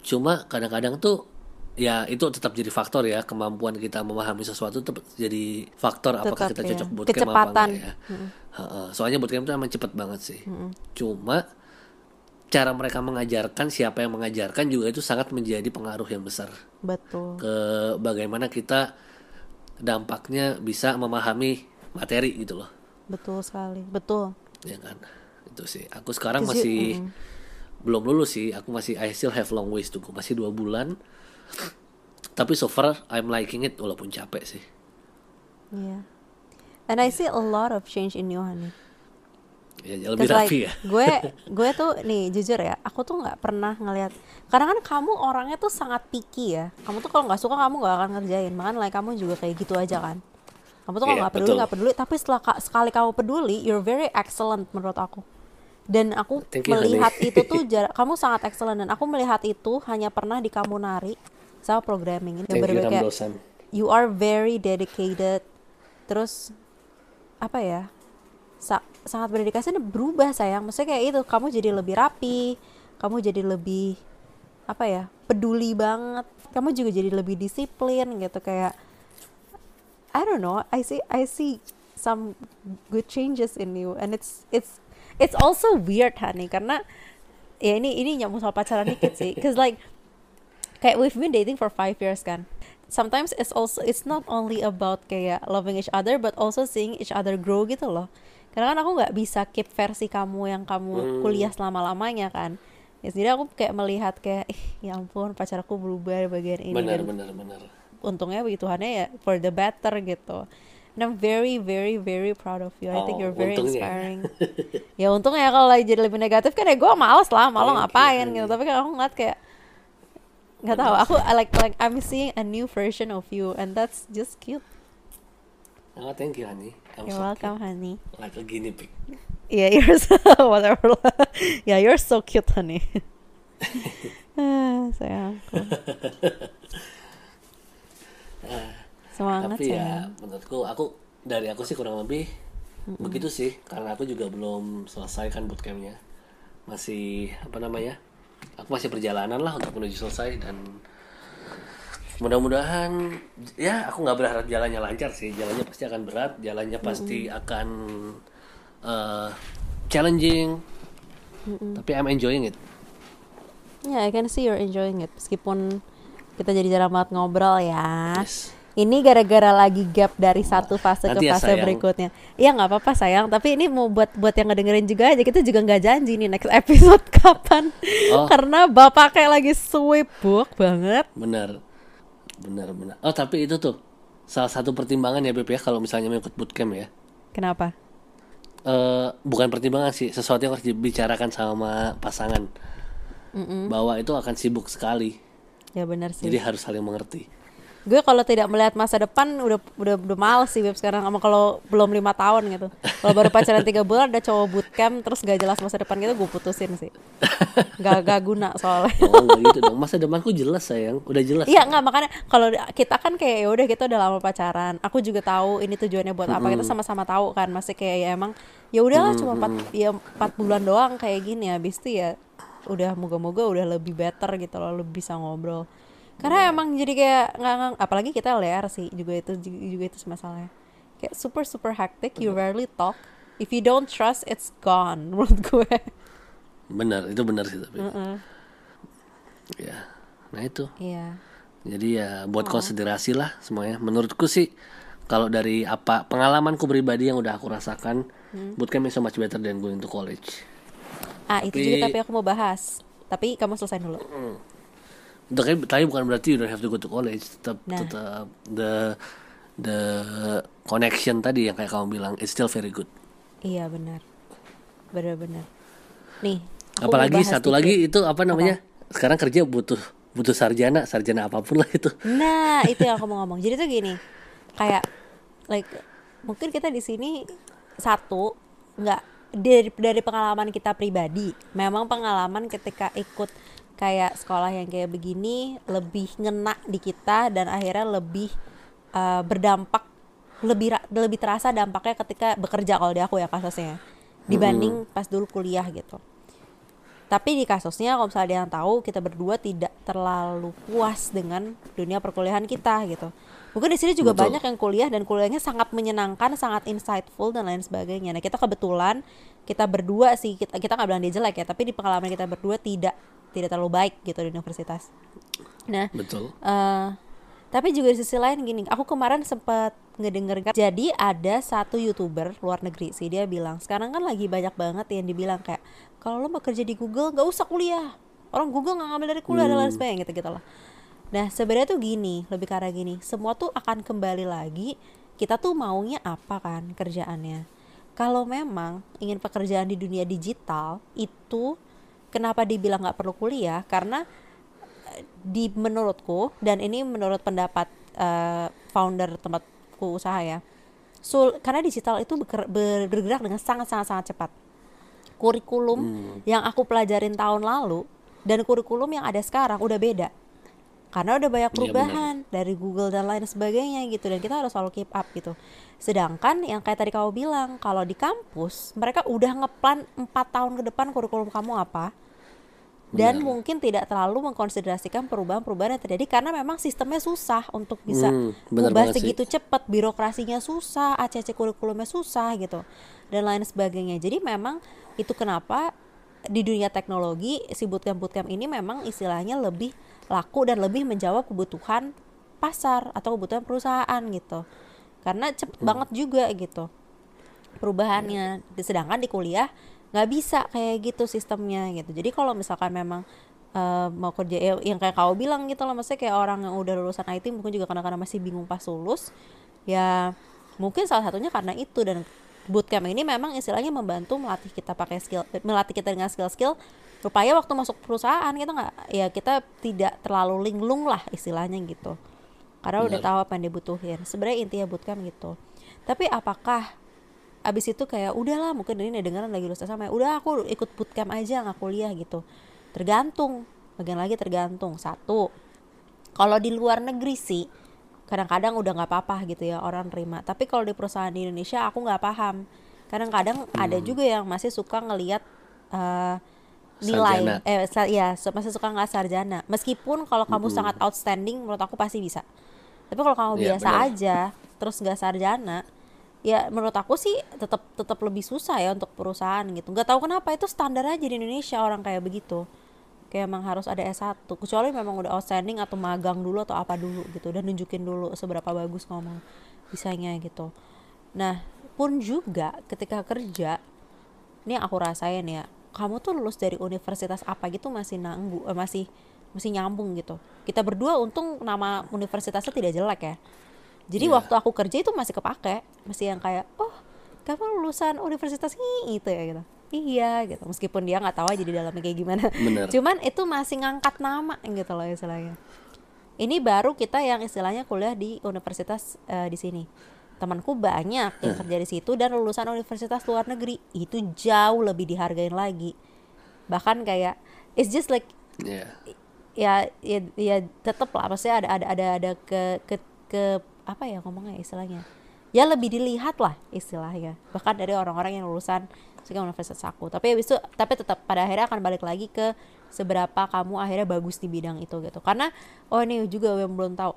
cuma kadang-kadang tuh ya itu tetap jadi faktor ya kemampuan kita memahami sesuatu tetap jadi faktor apakah Tetap, kita ya. cocok bootcamp apa Kecepatan. enggak ya Heeh. soalnya bootcamp itu emang cepet banget sih cuma cara mereka mengajarkan siapa yang mengajarkan juga itu sangat menjadi pengaruh yang besar Betul. ke bagaimana kita dampaknya bisa memahami materi gitu loh Betul sekali. Betul. ya kan itu sih aku sekarang masih you- belum lulus sih aku masih I still have long ways to go masih dua bulan tapi so far I'm liking it walaupun capek sih. Iya. And I see a lot of change in you, honey. ya lebih rapi like, ya. gue gue tuh nih jujur ya aku tuh nggak pernah ngelihat karena kan kamu orangnya tuh sangat picky ya. Kamu tuh kalau nggak suka kamu nggak akan ngerjain. Makanya like kamu juga kayak gitu aja kan. Kamu tuh kalau Iya, nggak peduli nggak peduli. Tapi setelah ka- sekali kamu peduli you're very excellent menurut aku. Dan aku Thank you, honey. melihat itu tuh kamu sangat excellent. Dan aku melihat itu hanya pernah di kamu nari sama programming. Yang you bener-bener kayak you are very dedicated. Terus apa ya sa- sangat berdedikasi dan berubah sayang. Maksudnya kayak itu kamu jadi lebih rapi kamu jadi lebih apa ya peduli banget. Kamu juga jadi lebih disiplin gitu kayak I don't know I see I see some good changes in you. And it's it's it's also weird honey karena ya ini ini nyambung soal pacaran dikit sih. Cause like kayak we've been dating for five years kan. Sometimes it's also it's not only about kayak loving each other but also seeing each other grow gitu loh. Karena kan aku nggak bisa keep versi kamu yang kamu kuliah selama lamanya kan. Ya jadi aku kayak melihat kayak ih ya ampun pacarku berubah bagian ini benar dan benar benar. untungnya begitu Tuhannya ya for the better gitu. And I'm very very very proud of you. I think Oh, you're very untungnya. inspiring. Ya untungnya kalau lagi jadi lebih negatif kan ya gue males lah malah ngapain gitu. Tapi kan aku ngeliat kayak nggak tahu aku like like I'm seeing a new version of you and that's just cute. Oh thank you honey. I'm you're so welcome honey. Cute. like a guinea pig. Yeah you're so whatever. Yeah you're so cute honey. Ah sayangku semangat tapi sayang. ya menurutku aku dari aku sih kurang lebih begitu sih. Karena aku juga belum selesai kan bootcampnya. Masih apa namanya aku masih perjalanan lah untuk menuju selesai dan mudah-mudahan ya aku nggak berharap jalannya lancar sih jalannya pasti akan berat jalannya pasti akan eh, challenging tapi I'm enjoying it Ya, I can see you're enjoying it. Meskipun kita jadi jarang banget ngobrol ya. Yes. Ini gara-gara lagi gap dari satu fase Nanti ke ya, fase sayang. berikutnya. Iya nggak apa-apa sayang. Tapi ini mau buat buat yang ngedengerin juga aja. Kita juga nggak janji nih next episode kapan. Oh. Karena bapak kayak lagi sibuk banget. benar benar benar oh tapi itu tuh salah satu pertimbangan ya Beb ya kalau misalnya mau ikut bootcamp ya Kenapa? eh bukan pertimbangan sih sesuatu yang harus dibicarakan sama pasangan bahwa itu akan sibuk sekali Ya benar sih. jadi harus saling mengerti gue kalau tidak melihat masa depan udah udah udah males sih Beb sekarang sama kalau belum lima tahun gitu kalau baru pacaran tiga bulan ada cowok bootcamp terus gak jelas masa depan gitu gue putusin sih gak gak guna soalnya oh gitu dong masa depanku jelas sayang udah jelas Iya nggak makanya kalau kita kan kayak ya udah kita udah lama pacaran. Aku juga tahu ini tujuannya buat apa. Kita sama-sama tahu kan. Masih kayak ya emang ya udahlah cuma empat ya empat bulan doang kayak gini habis itu ya udah moga-moga udah lebih better gitu loh lebih bisa ngobrol. Karena emang jadi kayak nggak nggak- apalagi kita LDR sih juga itu juga itu masalahnya. Kayak super super hectic. You rarely talk. If you don't trust, it's gone menurut gue. benar itu benar sih tapi ya nah itu Iya. jadi ya buat konsiderasi lah semuanya menurutku sih kalau dari apa pengalamanku pribadi yang udah aku rasakan bootcamp is so much better than going to college Ah itu Tapi- juga tapi aku mau bahas. Tapi kamu selesai dulu. Kan tapi bukan berarti you don't have to go to college tetap Nah. tetap the the connection tadi yang kayak kamu bilang it's still very good Iya benar, benar-benar. Nih, apalagi satu dikit. lagi itu apa namanya sekarang kerja butuh butuh sarjana sarjana apa pun lah itu Nah, itu yang aku mau ngomong. Jadi tuh gini, kayak like mungkin kita di sini satu nggak dari dari pengalaman kita pribadi. Memang pengalaman ketika ikut kayak sekolah yang kayak begini lebih ngena di kita dan akhirnya lebih uh, berdampak lebih lebih terasa dampaknya ketika bekerja kalau di aku ya kasusnya dibanding pas dulu kuliah gitu. Tapi di kasusnya kalau misalnya ada yang tahu kita berdua tidak terlalu puas dengan dunia perkuliahan kita gitu. Mungkin di sini juga Betul. banyak yang kuliah dan kuliahnya sangat menyenangkan, sangat insightful dan lain sebagainya. Nah kita kebetulan kita berdua sih kita kita nggak bilang dia jelek ya, tapi di pengalaman kita berdua tidak tidak terlalu baik gitu di universitas. Nah betul eh tapi juga di sisi lain gini, aku kemarin sempat ngedenger jadi ada satu youtuber luar negeri sih dia bilang sekarang kan lagi banyak banget yang dibilang kayak kalau lo mau kerja di Google nggak usah kuliah orang Google nggak ngambil dari kuliah dan lain sebagainya gitu gitu lah. Nah sebenarnya tuh gini lebih ke arah gini semua tuh akan kembali lagi kita tuh maunya apa kan kerjaannya. Kalau memang ingin pekerjaan di dunia digital itu kenapa dibilang nggak perlu kuliah? Karena di menurutku dan ini menurut pendapat eh, founder tempatku usaha ya sul karena digital itu beker- bergerak dengan sangat sangat sangat cepat. Kurikulum yang aku pelajarin tahun lalu dan kurikulum yang ada sekarang udah beda. Karena udah banyak Iya, perubahan dari Google dan lain sebagainya gitu dan kita harus selalu keep up gitu. Sedangkan yang kayak tadi kamu bilang kalau di kampus mereka udah ngeplan empat tahun ke depan kurikulum kamu apa dan mungkin tidak terlalu mengkonsiderasikan perubahan-perubahan yang terjadi karena memang sistemnya susah untuk bisa Hmm, ubah segitu cepat. Birokrasinya susah ACC kurikulumnya susah gitu dan lain sebagainya. Jadi memang itu kenapa di dunia teknologi si bootcamp bootcamp ini memang istilahnya lebih laku dan lebih menjawab kebutuhan pasar atau kebutuhan perusahaan gitu. Karena cepet Hmm. banget juga gitu perubahannya. Sedangkan di kuliah nggak bisa kayak gitu sistemnya gitu. Jadi kalau misalkan memang eh, mau kerja ya, yang kayak kau bilang gitu loh maksudnya kayak orang yang udah lulusan IT mungkin juga kadang-kadang masih bingung pas lulus. Ya mungkin salah satunya karena itu dan bootcamp ini memang istilahnya membantu melatih kita pakai skill melatih kita dengan skill-skill supaya waktu masuk perusahaan kita nggak ya kita tidak terlalu linglung lah istilahnya gitu. Karena udah Benar. tahu apa yang dibutuhin. Sebenarnya intinya bootcamp gitu. Tapi apakah abis itu kayak udahlah mungkin ini dengeran lagi lulus SMA udah aku ikut bootcamp aja nggak kuliah gitu tergantung bagian lagi tergantung satu kalau di luar negeri sih kadang-kadang udah nggak apa-apa gitu ya orang terima tapi kalau di perusahaan di Indonesia aku nggak paham kadang-kadang ada Hmm. juga yang masih suka ngelihat eh, nilai Sarjana. eh sa- ya masih suka nggak sarjana meskipun kalau kamu Hmm. sangat outstanding menurut aku pasti bisa tapi kalau kamu Iya, biasa benar. aja terus nggak sarjana ya menurut aku sih tetap tetap lebih susah ya untuk perusahaan gitu. Nggak tahu kenapa itu standar aja di Indonesia orang kayak begitu. Kayak emang harus ada S1 kecuali memang udah outstanding atau magang dulu atau apa dulu gitu dan nunjukin dulu seberapa bagus ngomong bisanya gitu. Nah pun juga ketika kerja ini yang aku rasain ya kamu tuh lulus dari universitas apa gitu masih nanggu eh, masih masih nyambung gitu. Kita berdua untung nama universitasnya tidak jelek ya jadi Iya. waktu aku kerja itu masih kepake masih yang kayak oh kamu lulusan universitas? Ini itu ya gitu. Iya gitu. Meskipun dia nggak tahu aja di dalamnya kayak gimana. Bener. cuman itu masih ngangkat nama gitu loh istilahnya. Ini baru kita yang istilahnya kuliah di universitas eh, di sini. Temanku banyak yang kerja di situ dan lulusan universitas luar negeri. Itu jauh lebih dihargain lagi. Bahkan kayak it's just like Iya. ya ya, ya tetep lah. Maksudnya ada ada ada ada ke ke ke apa ya ngomongnya istilahnya? Ya lebih dilihat lah istilahnya. Bahkan dari orang-orang yang lulusan misalnya universitas aku. Tapi habis itu tapi tetap pada akhirnya akan balik lagi ke seberapa kamu akhirnya bagus di bidang itu gitu. Karena oh ini juga yang belum tahu.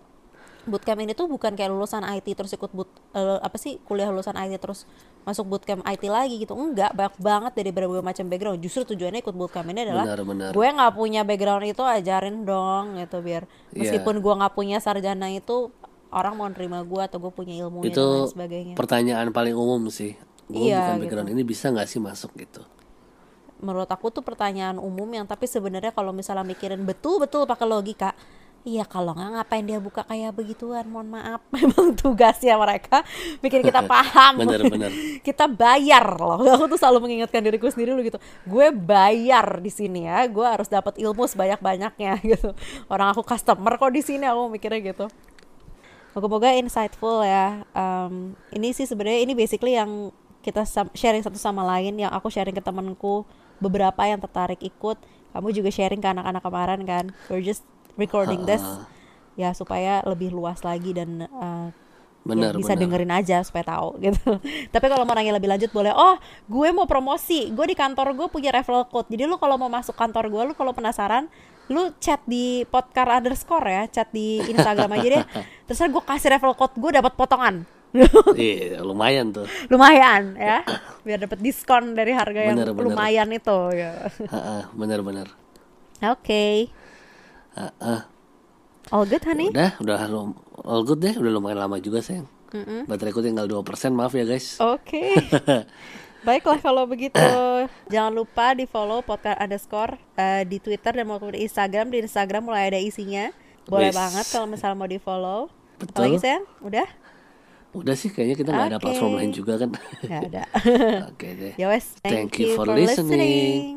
Bootcamp ini tuh bukan kayak lulusan IT terus ikut boot eh, apa sih kuliah lulusan IT terus masuk bootcamp IT lagi gitu. Enggak banyak banget dari berbagai macam background. Justru tujuannya ikut bootcamp ini adalah Benar, benar. gue nggak punya background itu ajarin dong gitu biar Iya. meskipun gue nggak punya sarjana itu orang mau nerima gue atau gue punya dan Itu lain sebagainya. pertanyaan paling umum sih. Gue Iya, bukan gitu. background. Ini bisa nggak sih masuk gitu? menurut aku tuh pertanyaan umum yang tapi sebenarnya kalau misalnya mikirin betul-betul pakai logika Iya kalau nggak ngapain dia buka kayak begituan? Mohon maaf. Memang tugasnya mereka bikin kita paham. Bener, bener. kita bayar loh. Aku tuh selalu mengingatkan diriku sendiri loh gitu. Gue bayar di sini ya. Gue harus dapat ilmu sebanyak banyaknya gitu. Orang aku customer kok di sini aku mikirnya gitu Moga-moga insightful ya. Em, ini sih sebenarnya ini basically yang kita sharing satu sama lain yang aku sharing ke temanku beberapa yang tertarik ikut. Kamu juga sharing ke anak-anak kemarin kan. We're just recording this ya supaya lebih luas lagi dan eh, Benar, ya bisa benar. dengerin aja supaya tahu gitu. Tapi kalau mau nanya lebih lanjut boleh. Oh, gue mau promosi. Gue di kantor gue punya referral code. Jadi lu kalau mau masuk kantor gue, lu kalau penasaran, lu chat di podcast underscore ya, chat di Instagram aja deh. Terus gue kasih referral code gue dapat potongan. Iya, lumayan tuh. lumayan ya, biar dapat diskon dari harga yang Bener, bener. lumayan itu. Ya. Heeh, bener-bener. Oke, Heeh. all good honey. Udah, udah all good deh, udah lumayan lama juga sayang. Bateraiku tinggal 2%, maaf ya guys. Oke. Baiklah kalau begitu. Jangan lupa di follow podcast underscore eh, di Twitter dan maupun di Instagram. Di Instagram mulai ada isinya. Boleh Wis. banget kalau misalnya mau di follow. Betul. Apalagi sayang? Udah? Udah sih kayaknya kita nggak ada Oke. platform lain juga kan. Nggak ada. Oke deh. ya wes. Thank you for listening.